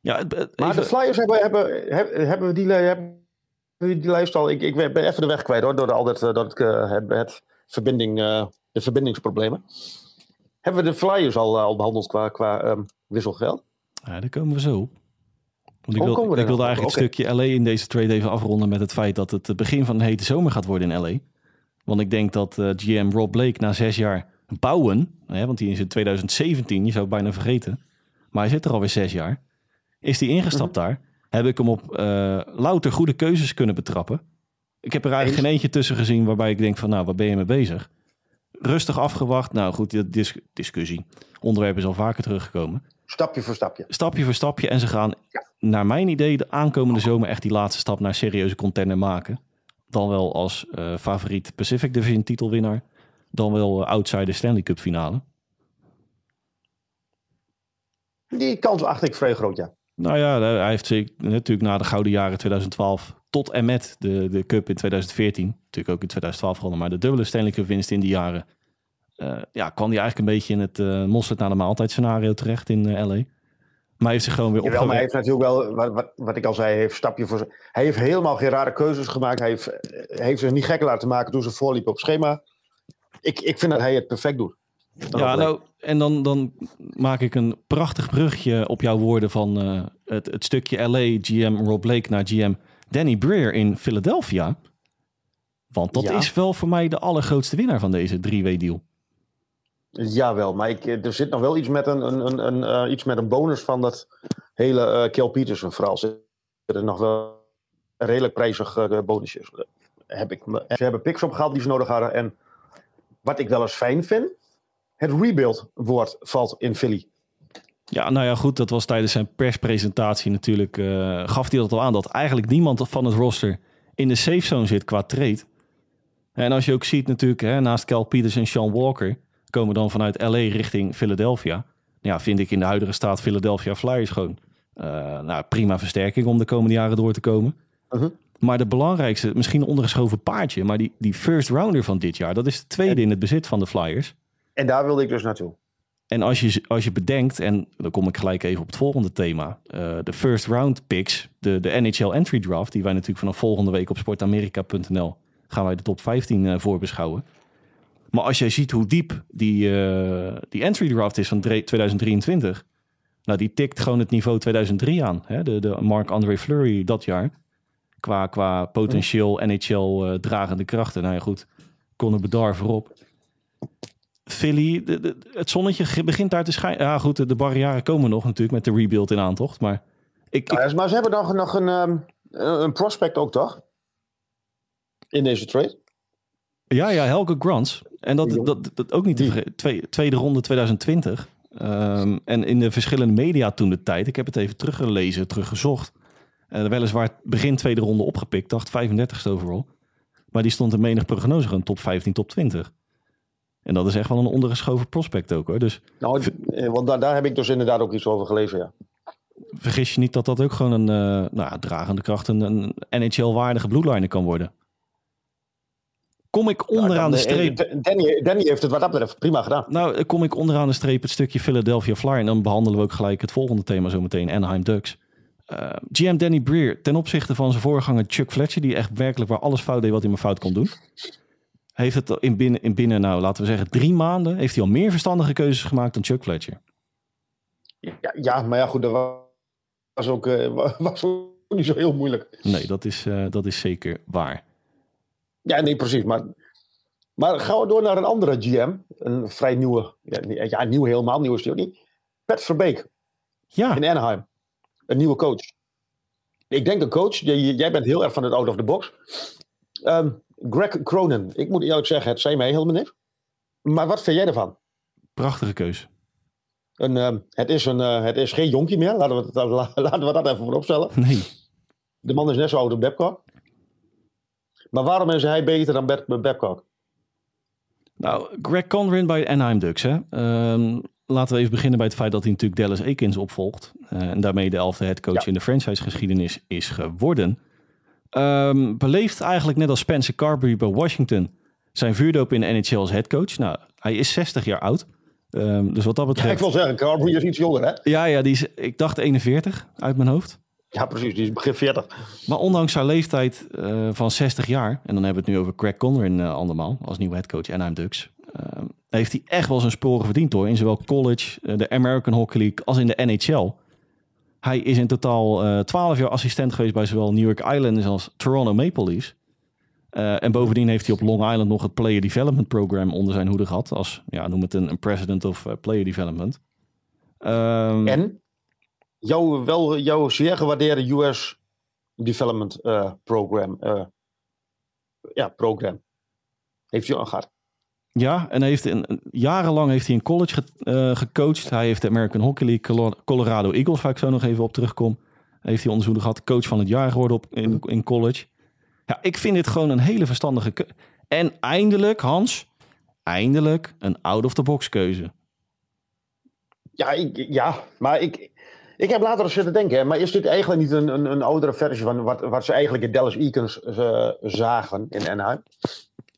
Ja, even... Maar de Flyers hebben, hebben, hebben, hebben, die, hebben die lijst al. Ik, ik ben even de weg kwijt hoor, door al dat, dat het, het, verbinding, uh, de verbindingsproblemen. Hebben we de Flyers al, al behandeld qua, qua um, wisselgeld? Ja, daar komen we zo. Want ik, wil, ik wilde eigenlijk okay. het stukje LA in deze trade even afronden met het feit dat het het begin van een hete zomer gaat worden in LA. Want ik denk dat uh, GM Rob Blake na zes jaar bouwen, hè, want die is in 2017, je zou het bijna vergeten, maar hij zit er alweer zes jaar is hij ingestapt mm -hmm. daar. Heb ik hem op uh, louter goede keuzes kunnen betrappen. Ik heb er eigenlijk geen eentje tussen gezien waarbij ik denk van nou, waar ben je mee bezig? Rustig afgewacht. Nou goed, die dis discussie. Onderwerp is al vaker teruggekomen. Stapje voor stapje. Stapje voor stapje. En ze gaan, ja. naar mijn idee, de aankomende zomer echt die laatste stap naar serieuze contender maken. Dan wel als uh, favoriet Pacific Division titelwinnaar. Dan wel uh, outsider Stanley Cup finale. Die kans acht ik vrij groot, ja. Nou ja, hij heeft zich natuurlijk na de gouden jaren 2012 tot en met de, de Cup in 2014, natuurlijk ook in 2012 gewonnen, maar de dubbele Stanley Cup winst in die jaren, ja, kwam hij eigenlijk een beetje in het uh, mosterd naar de maaltijd scenario terecht in LA. Maar hij heeft zich gewoon weer opgewerkt. maar hij heeft natuurlijk wel, wat, wat, wat, ik al zei, hij heeft stapje voor Hij heeft helemaal geen rare keuzes gemaakt. Hij heeft, heeft zich niet gek laten maken toen ze voorliepen op schema. Ik, ik vind dat hij het perfect doet. Ja, nou, en dan, dan maak ik een prachtig brugje op jouw woorden van uh, het, het stukje LA, GM Rob Blake naar GM Danny Breer in Philadelphia. Want dat is wel voor mij de allergrootste winnaar van deze 3W deal. Jawel, maar ik, er zit nog wel iets met een, een, een, een uh, iets met een bonus van dat hele uh, Kel Peterson verhaal. Zit er nog wel een redelijk prijzig uh, bonusjes. Heb ik, ze hebben picks opgehaald die ze nodig hadden. En wat ik wel eens fijn vind, het rebuild woord valt in Philly. Ja, nou ja, goed. Dat was tijdens zijn perspresentatie natuurlijk. Uh, gaf hij dat al aan dat eigenlijk niemand van het roster in de safe zone zit qua trade. En als je ook ziet natuurlijk, hè, naast Cal Peters en Sean Walker, komen dan vanuit LA richting Philadelphia. Ja, vind ik in de huidige staat Philadelphia Flyers gewoon uh, nou, prima versterking om de komende jaren door te komen. Uh -huh. Maar de belangrijkste, misschien ondergeschoven paardje, maar die, die first rounder van dit jaar, dat is de tweede in het bezit van de Flyers. En daar wilde ik dus naartoe. En als je, als je bedenkt, en dan kom ik gelijk even op het volgende thema. Uh, de first round picks, de, de NHL entry draft, die wij natuurlijk vanaf volgende week op sportamerika.nl gaan wij de top 15 uh, voorbeschouwen. Maar als jij ziet hoe diep die, uh, die entry draft is van 2023, nou die tikt gewoon het niveau 2003 aan. Hè? De, de Marc-André Fleury dat jaar. Qua, qua potentieel NHL dragende krachten. Nou ja goed, Conor Bedard voorop. Philly, de, het zonnetje begint daar te schijnen. Ja, goed, de, barrières komen nog natuurlijk met de rebuild in aantocht. Maar, ik, ja, maar ze hebben nog, nog een, um, een prospect ook, toch? In deze trade. Ja, ja, Helge Grants. En dat, dat, dat, ook niet te Twee, tweede ronde 2020. Um, ehm, en in de verschillende media toen de tijd. Ik heb het even teruggelezen, teruggezocht. Uh, weliswaar begin tweede ronde opgepikt. Dacht 35ste overal. Maar die stond een menig prognose gewoon top 15, top 20. En dat is echt wel een ondergeschoven prospect ook hoor. Dus, nou, eh, want daar, daar heb ik dus inderdaad ook iets over gelezen, ja. Vergis je niet dat dat ook gewoon een uh, nou, dragende kracht, een, een NHL-waardige bloedliner kan worden. Kom ik onderaan de streep... Danny, Danny, heeft het wat dat betreft prima gedaan. Nou, kom ik onderaan de streep het stukje Philadelphia Flyer. En dan behandelen we ook gelijk het volgende thema zometeen, Anaheim Ducks. Uh, GM Danny Breer, ten opzichte van zijn voorganger Chuck Fletcher, die echt werkelijk waar alles fout deed wat hij maar fout kon doen heeft het in binnen, in binnen, nou laten we zeggen, drie maanden, heeft hij al meer verstandige keuzes gemaakt dan Chuck Fletcher. Ja, ja maar ja, goed, dat was ook, uh, was ook niet zo heel moeilijk. Nee, dat is, uh, dat is zeker waar. Ja, nee, precies. Maar, maar gaan we door naar een andere GM. Een vrij nieuwe, ja, ja nieuw helemaal, nieuw is ook niet. Pat Verbeek. Ja. In Anaheim. Een nieuwe coach. Ik denk een coach, jij bent heel erg van het out of the box. Um, Greg Cronin. Ik moet eerlijk zeggen, het zei mij helemaal niks. Maar wat vind jij ervan? Prachtige keus. Een, uh, het, is een, uh, het is geen jonkie meer. Laten we, dat, laten we dat even voorop stellen. Nee. De man is net zo oud als Babcock. Maar waarom is hij beter dan Babcock? Nou, Greg Conrin bij Anaheim Ducks. Hè? Um, laten we even beginnen bij het feit dat hij natuurlijk Dallas Eakins opvolgt. Uh, en daarmee de elfde headcoach ja. in de franchise-geschiedenis is geworden. Um, beleeft eigenlijk net als Spencer Carberry bij Washington zijn vuurdoop in de NHL als headcoach. Nou, hij is 60 jaar oud. Um, dus wat dat betreft... Ja, ik wil zeggen, Carberry is iets jonger, hè? Ja, ja die is, ik dacht 41 uit mijn hoofd. Ja, precies. Die is begin 40. Maar ondanks zijn leeftijd uh, van 60 jaar... en dan hebben we het nu over Craig Conran uh, andermaal... als nieuwe headcoach Anaheim Ducks... Uh, heeft hij echt wel zijn sporen verdiend hoor. In zowel college, uh, de American Hockey League als in de NHL. Hij is in totaal eh, 12 jaar assistent geweest bij zowel New York Islanders als Toronto Maple Leafs. Uh, en bovendien heeft hij op Long Island nog het Player Development Program onder zijn hoede gehad. Als, ja, noem het een, een President of uh, Player Development. Um, en jouw, wel, jouw zeer gewaardeerde US Development Program. ja, program. Heeft hij al gehad. Ja, en heeft een, jarenlang heeft hij in college ge, uh, gecoacht. Hij heeft de American Hockey League Colorado Eagles, waar ik zo nog even op terugkom. Heeft hij onderzoek gehad, coach van het jaar geworden op, in, in college. Ja, ik vind dit gewoon een hele verstandige keuze. En eindelijk, Hans, eindelijk een out-of-the-box keuze. Ja, ik, ja, maar ik, ik heb later zitten denken, maar is dit eigenlijk niet een, een, een oudere versie van wat, wat ze eigenlijk in Dallas Eakins uh, zagen in Anaheim?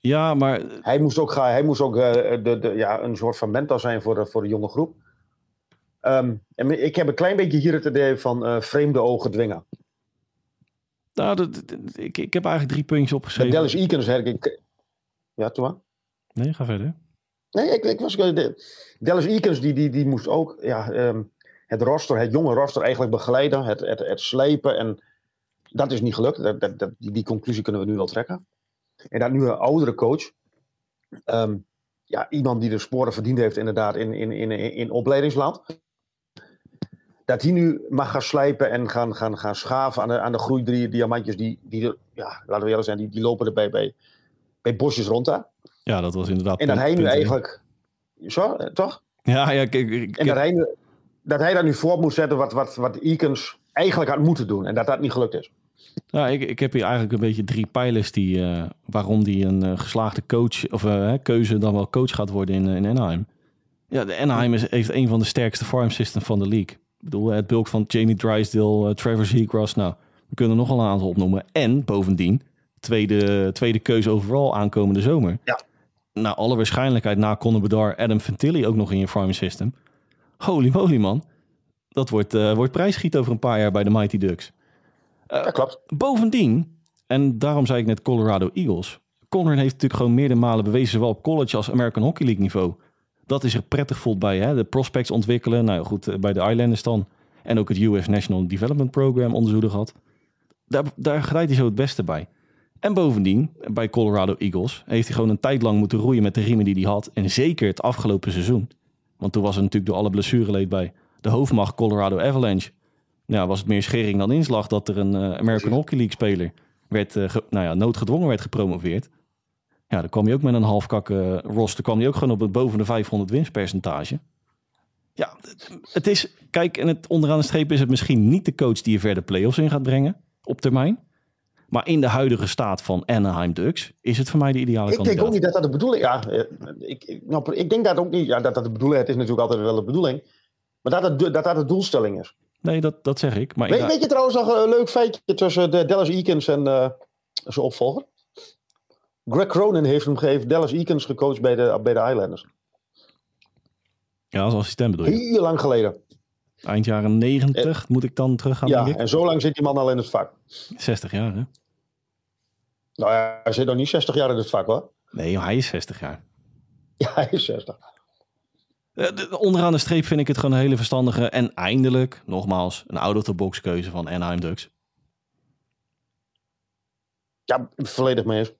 Ja, maar Hij moest ook, gaan, hij moest ook eh, de, de, ja, een soort van mentor zijn voor de, voor de jonge groep. Ehm, en ik heb een klein beetje hier het idee van eh, vreemde ogen dwingen. nou, dat, dat- ik, ik heb eigenlijk drie puntjes opgeschreven. Dallas Eakins ik... Ja, toen maar. Nee, ga verder. Nee, ik, ik was... Dallas Eakins, die, die, die moest ook ja, ehm, het roster, het jonge roster eigenlijk begeleiden. Het, het, het slepen. En dat is niet gelukt. Dat, dat, dat, die, die conclusie kunnen we nu wel trekken. En dat nu een oudere coach. ehm, ja, iemand die de sporen verdiend heeft inderdaad in, in, in, in, in opleidingsland. Dat hij nu mag gaan slijpen en gaan, gaan, gaan schaven aan de, aan de groeidrie diamantjes. Die, die er, ja, laten we eerlijk zijn, die, die lopen er bij, bij, bij bosjes rond. Hè? Ja, dat was inderdaad. En dat punt- hij nu eigenlijk. Zo, eh, toch? Ja, ja, ik, En dat hij, dat hij daar nu voor moet zetten wat, wat, wat Eakins eigenlijk had moeten doen. En dat dat niet gelukt is. Nou, ik, ik heb hier eigenlijk een beetje drie pijlers die, eh, waarom die een eh, geslaagde coach of eh, keuze dan wel coach gaat worden in, in Anaheim. Ja, de Anaheim is, heeft een van de sterkste farm systems van de league. Ik bedoel, het bulk van Jamie Drysdale, Trevor Seagrass, nou, we kunnen er nog een aantal opnoemen. En bovendien, tweede, tweede keuze overal aankomende zomer. Ja. Naar alle waarschijnlijkheid na Conor Bedard, Adam Fantilli ook nog in je farm system. Holy moly man, dat wordt, wordt prijsschiet over een paar jaar bij de Mighty Ducks. Dat klopt. Bovendien, en daarom zei ik net Colorado Eagles. Conor heeft natuurlijk gewoon meerdere malen bewezen, zowel op college als American Hockey League niveau. Dat is er prettig voelt bij. Hè? De prospects ontwikkelen. Nou ja, goed, eh, bij de Islanders dan. En ook het US National Development Program onderzoeken gehad. Daar, daar glijdt hij zo het beste bij. En bovendien, bij Colorado Eagles, heeft hij gewoon een tijd lang moeten roeien met de riemen die hij had. En zeker het afgelopen seizoen. Want toen was er natuurlijk door alle blessureleed bij de hoofdmacht Colorado Avalanche. Nou, was het meer schering dan inslag dat er een eh, American. Hockey League speler werd, eh, ge- nou ja, noodgedwongen werd gepromoveerd. Ja, dan kwam hij ook met een halfkakke roster. kwam hij ook gewoon op het boven de 500 winstpercentage. Ja, het- is, kijk, en het onderaan de streep is het misschien niet de coach die je verder play-offs in gaat brengen op termijn. Maar in de huidige staat van Anaheim Ducks is het voor mij de ideale Ik kandidaat. denk ook niet dat dat de bedoeling ja, eh, ik, ik, nou, ik denk dat ook niet. Ja, dat dat de bedoeling Het is natuurlijk altijd wel de bedoeling. Maar dat het, dat, dat de doelstelling is. Nee, dat, dat zeg ik. Maar Weet, ik, weet je trouwens nog een leuk feitje tussen de Dallas Eakins en eh, zijn opvolger? Greg Cronin heeft hem heeft Dallas Eakins gecoacht bij de, bij de Highlanders. ja, als assistent bedoel je. Heel lang geleden. Eind jaren 90 moet ik dan terug gaan, Ja, denk ik. en zo lang zit die man al in het vak. 60 jaar, hè? Nou ja, hij zit nog niet 60 jaar in het vak hoor. Nee, hij is 60 jaar. Ja, hij is 60. Eh, de- de- Onderaan de streep vind ik het gewoon een hele verstandige. En eindelijk, nogmaals, een out-of-the-box keuze van Anaheim Ducks. Ja, volledig mee eens.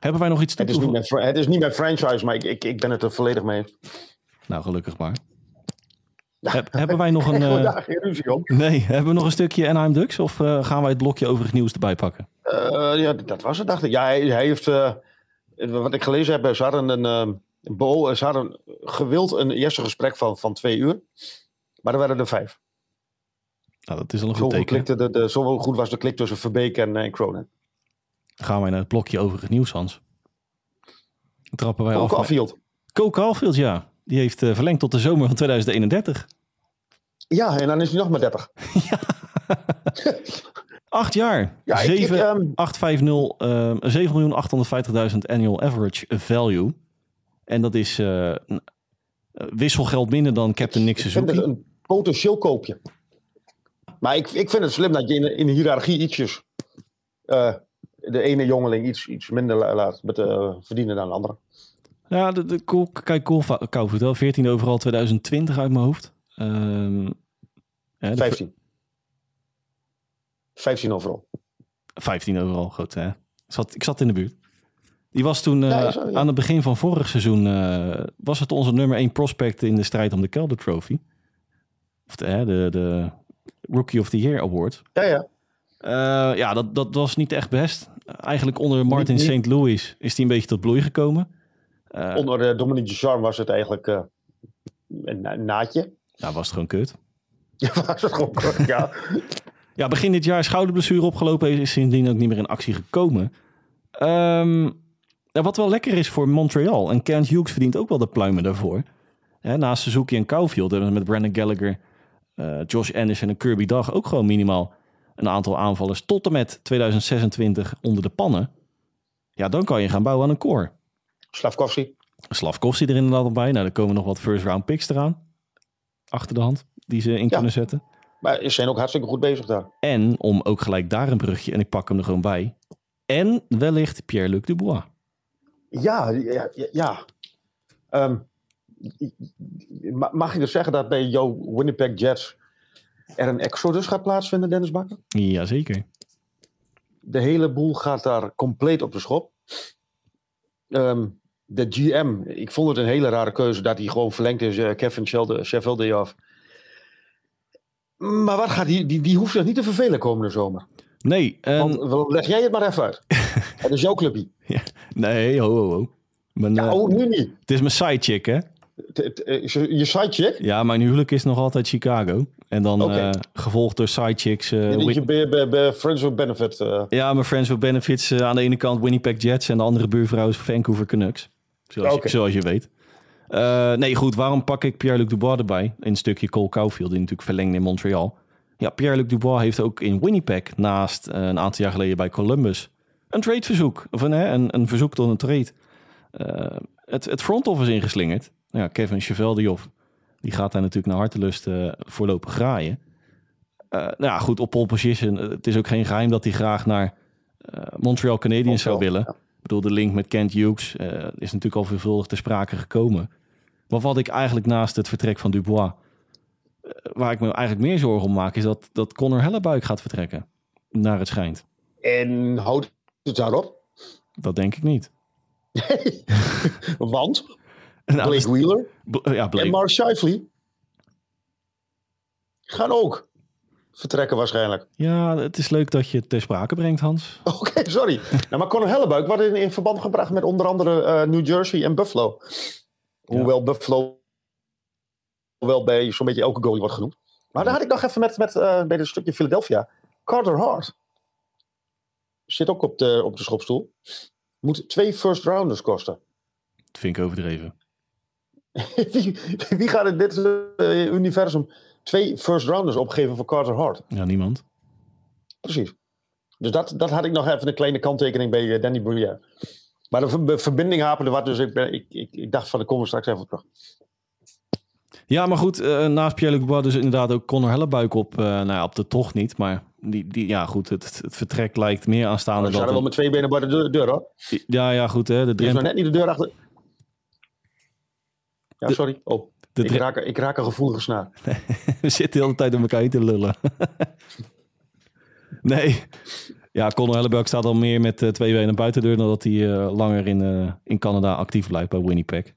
Hebben wij nog iets Het te is niet voegen? mijn, fra- het is niet mijn franchise, maar ik, ik, ik ben het er volledig mee eens. Nou, gelukkig maar. Heb- hebben wij nog een... Echt, eh, daar geen ruzie om. nee, hebben we nog een stukje Anaheim Ducks? Of eh, gaan wij het blokje overig nieuws erbij pakken? Ja, dat was het, dacht ik. Ja, hij, hij heeft, wat ik gelezen heb, ze hadden een bo- ze hadden gewild een eerste gesprek van, van twee uur. Maar er werden er vijf. Nou, dat is al een goed teken. klikte de, de, zoveel goed was de klik tussen Verbeek en, eh, en Cronin. Gaan wij naar het blokje overig nieuws, Hans. Trappen wij Ook af. afvield. Coke Caulfield, ja. Die heeft eh, verlengd tot de zomer van 2031. Ja, en dan is hij nog maar 30. Acht jaar. Ja, ik, ik, 7, ehm, 850, ehm 7.850.000 annual average value. En dat is eh, wisselgeld minder dan Captain Nick ik vind het Suzuki. een potentieel koopje. Maar ik, ik vind het slim dat je in, in de hiërarchie ietsjes... eh, de ene jongeling iets, iets minder la- laat met, eh, verdienen dan de andere. Ja, de, de, kijk, Caulfield wel. 14 overal 2020 uit mijn hoofd. Ja, de 15. 15 overal. 15 overal, goed hè. Ik zat, ik zat in de buurt. Die was toen, eh, Ja, zo, ja. aan het begin van vorig seizoen, eh, was het onze nummer 1 prospect in de strijd om de Calder Trophy. Of de, hè, de, de Rookie of the Year Award. Ja, ja. Eh, ja, dat, dat was niet echt best. Eigenlijk onder Martin St. Louis is hij een beetje tot bloei gekomen. Onder Dominique Ducharme was het eigenlijk een na- naadje. ja, was het gewoon kut. Ja, was het gewoon kort, ja. Ja, begin dit jaar schouderblessure opgelopen. Is, is sindsdien ook niet meer in actie gekomen. Ehm, ja, wat wel lekker is voor Montreal. En Kent Hughes verdient ook wel de pluimen daarvoor. Hè, naast Suzuki en Caulfield hebben met Brandon Gallagher, eh, Josh Anderson en Kirby Dag ook gewoon minimaal een aantal aanvallers tot en met 2026 onder de pannen. Ja, dan kan je gaan bouwen aan een core. Slavkovski. Slavkovski er inderdaad al bij. Nou, er komen nog wat first round picks eraan. Achter de hand. Die ze in Ja. kunnen zetten. Maar ze zijn ook hartstikke goed bezig daar. En om ook gelijk daar een brugje. En ik pak hem er gewoon bij. En wellicht Pierre-Luc Dubois. Ja, ja, ja. Ehm, ma- mag je dus zeggen dat bij jouw Winnipeg Jets er een exodus gaat plaatsvinden, Dennis Bakker? Jazeker. De hele boel gaat daar compleet op de schop. Ehm, de GM, ik vond het een hele rare keuze dat hij gewoon verlengd is, eh, Kevin Sheffield af. Maar wat gaat die, die, die hoeft zich niet te vervelen komende zomer. Nee, en, Want, wel, leg jij het maar even uit. Het is jouw clubje. nee, ho, ho, ho. Mijn, Ja, eh, oh, nu niet. Het is mijn sidechick, hè? Eh, Je je sidechick? Ja, mijn huwelijk is nog altijd Chicago. En dan eh, gevolgd door sidechicks. eh, Je bij, bij Friends with Benefit. eh. ja, mijn friends with benefits. aan de ene kant Winnipeg Jets en de andere buurvrouw is Vancouver Canucks. Zoals, je, zoals je weet. Nee, goed. Waarom pak ik Pierre-Luc Dubois erbij? In een stukje Cole Caulfield, die natuurlijk verlengde in Montreal. Ja, Pierre-Luc Dubois heeft ook in Winnipeg, naast eh, een aantal jaar geleden bij Columbus, een tradeverzoek. Of een, hè, een, een verzoek tot een trade. Eh, het, het front office ingeslingerd. Ja, Kevin Cheveldioff, die gaat daar natuurlijk naar hartelust eh voorlopig graaien. Nou ja, goed, op pole position. Het is ook geen geheim dat hij graag naar Montreal Canadiens zou willen. Ik bedoel, de link met Kent Hughes is natuurlijk al veelvuldig ter sprake gekomen. Maar wat ik eigenlijk naast het vertrek van Dubois, waar ik me eigenlijk meer zorgen om maak, is dat, dat Connor Hellebuik gaat vertrekken. Naar het schijnt. En houdt het daarop? Dat denk ik niet. Want Nou, Blake Wheeler Bl- ja, Blake. en Mark Scheifele gaan ook vertrekken waarschijnlijk. Ja, het is leuk dat je het ter sprake brengt, Hans. Oké, sorry. nou, maar Conor Hellebuik wordt in, in verband gebracht met onder andere eh, New Jersey en Buffalo. Hoewel Buffalo wel bij zo'n beetje elke goalie wordt genoemd. Maar daar had ik nog even met, met eh, bij het stukje Philadelphia. Carter Hart. Zit ook op de, op de schopstoel. Moet twee first rounders kosten. Dat vind ik overdreven. wie, wie gaat in dit eh, universum twee first rounders opgeven voor Carter Hart? Ja, niemand. Precies. Dus dat, dat had ik nog even een kleine kanttekening bij eh, Danny Bruyère. Maar de ver- verbinding haperde wat, dus ik, ben, ik, ik, ik dacht van, daar komen we straks even op terug. Ja, maar goed, eh, naast Pierre-Luc Dubois dus inderdaad ook Connor Hellebuik op, eh, nou ja, op de tocht niet. Maar die, die, ja, goed, het, het vertrek lijkt meer aanstaande We dan... wel met twee benen bij de deur, deur hoor. Ja, ja, goed, hè. De Er drempel, net niet de deur achter. Ja, De- sorry. Oh, de ik, raak, ik raak een gevoelige snaar. We zitten de hele tijd door elkaar heen te lullen. nee. Ja, Conor Hellebuik staat al meer met eh, twee benen buiten de deur... dan dat hij langer in, in Canada actief blijft bij Winnipeg.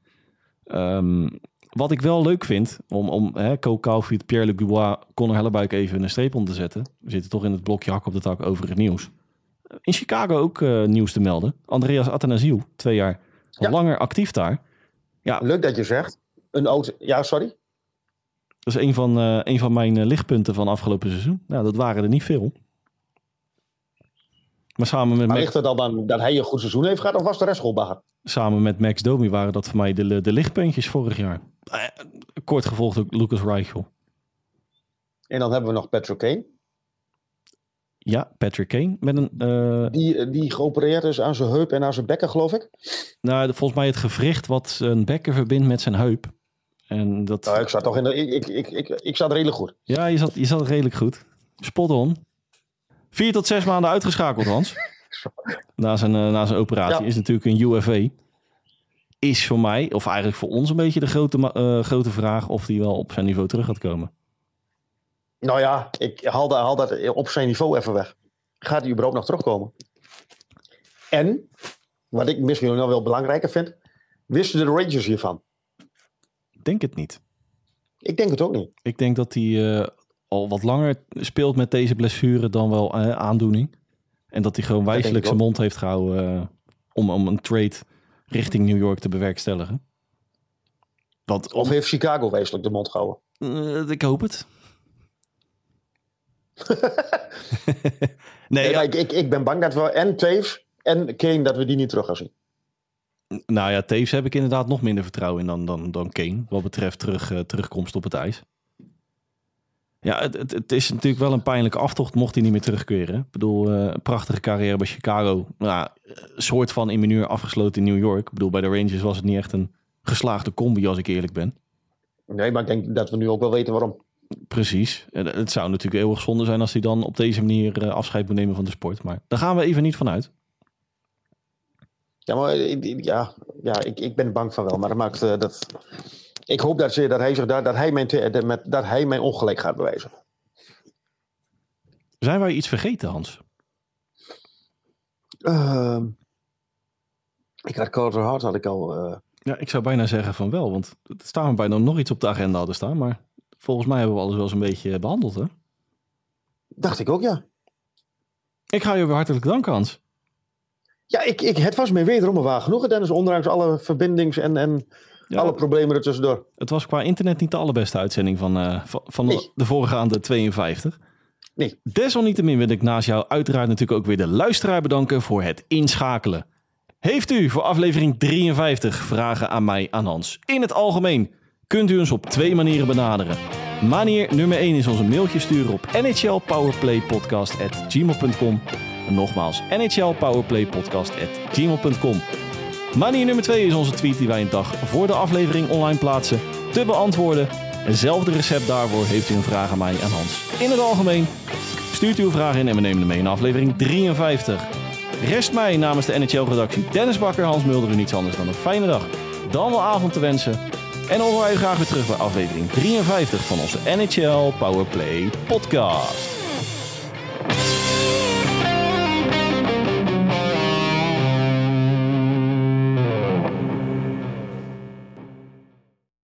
Ehm, wat ik wel leuk vind, om, om hè, Caulfield, Pierre-Luc Dubois... Conor Hellebuik even een streep onder te zetten. We zitten toch in het blokje hak op de tak over het nieuws. In Chicago ook eh, nieuws te melden. Andreas Athanasiou, twee jaar Ja. langer actief daar. Leuk dat je zegt. Een auto. Ja, sorry. Dat is een van, een van mijn eh, lichtpunten van afgelopen seizoen. Nou, dat waren er niet veel. Maar samen met, Maar ligt het al aan dat hij een goed seizoen heeft gehad of was de rest bagger? samen met Max Domi waren dat voor mij de, de lichtpuntjes vorig jaar. Eh, kort gevolgd ook Lucas Reichel. En dan hebben we nog Patrick Kane. Ja, Patrick Kane met een... eh, Die, die geopereerd is aan zijn heup en aan zijn bekken, geloof ik. nou, volgens mij het gewricht wat zijn bekken verbindt met zijn heup. En dat... Nou, ik zat toch in de, ik, ik, ik, ik, ik zat redelijk goed. Ja, je zat, je zat redelijk goed. Spot on. Vier tot zes maanden uitgeschakeld, Hans. na, zijn, eh, na zijn operatie. Ja. Is natuurlijk een UFA. Is voor mij, of eigenlijk voor ons, een beetje de grote, eh, grote vraag of hij wel op zijn niveau terug gaat komen. Nou ja, ik haal, dat- haal dat op zijn niveau even weg. Gaat hij überhaupt nog terugkomen? En, wat ik misschien nog wel belangrijker vind, wisten de Rangers hiervan? Ik denk het niet. Ik denk het ook niet. Ik denk dat hij eh, al wat langer speelt met deze blessure dan wel eh, aandoening. En dat hij gewoon wijselijk zijn mond heeft gehouden eh, om, om een trade richting New York te bewerkstelligen. Want, Of heeft Chicago wezenlijk de mond gehouden? Eh, ik hoop het. nee, Nee, ja, ik, ik, ik ben bang dat we en Taves en Kane, dat we die niet terug gaan zien. nou ja, Taves heb ik inderdaad nog minder vertrouwen in dan, dan, dan Kane. Wat betreft terug, terugkomst op het ijs. Ja, het, het, het is natuurlijk wel een pijnlijke aftocht mocht hij niet meer terugkeren. Ik bedoel, eh, een prachtige carrière bij Chicago. Nou, soort van in minuur afgesloten in New York. Ik bedoel, bij de Rangers was het niet echt een geslaagde combi, als ik eerlijk ben. Nee, maar ik denk dat we nu ook wel weten waarom. Precies. En Het zou natuurlijk eeuwig zonde zijn als hij dan op deze manier eh, afscheid moet nemen van de sport. Maar daar gaan we even niet van uit. Ja, maar eh, ik- ja, ja ik, ik ben bang van wel. Maar dat maakt dat. Ik hoop dat, ze, dat, hij, zich, daar- dat, hij mijn, dat, hij mijn ongelijk gaat bewijzen. Zijn wij iets vergeten, Hans? Ehm, ik had Carter Hart had ik al. eh, Ja, ik zou bijna zeggen van wel. Want er staan we bijna nog iets op de agenda hadden staan. Maar volgens mij hebben we alles wel eens een beetje behandeld, hè? dacht ik ook, ja. Ik ga je weer hartelijk danken, Hans. Ja, ik, ik, het was me wederom een waar genoegen, Dennis. Ondanks alle verbindings- en, en Ja, alle problemen ertussendoor. Het was qua internet niet de allerbeste uitzending van, eh, van, van Nee. de, de voorgaande 52. Nee. Desalniettemin wil ik naast jou uiteraard natuurlijk ook weer de luisteraar bedanken voor het inschakelen. Heeft u voor aflevering 53 vragen aan mij, aan Hans? In het algemeen kunt u ons op twee manieren benaderen. Manier nummer 1 is ons een mailtje sturen op nhlpowerplaypodcast.gmail.com En nogmaals, nhlpowerplaypodcast.gmail.com Manier nummer 2 is onze tweet die wij een dag voor de aflevering online plaatsen te beantwoorden. Hetzelfde recept daarvoor heeft u een vraag aan mij en Hans. In het algemeen stuurt uw vraag in en we nemen hem mee in aflevering 53. Rest mij namens de NHL-redactie Dennis Bakker, Hans Mulder u niets anders dan een fijne dag, dan wel avond te wensen. En horen wij u graag weer terug bij aflevering 53 van onze NHL Powerplay podcast.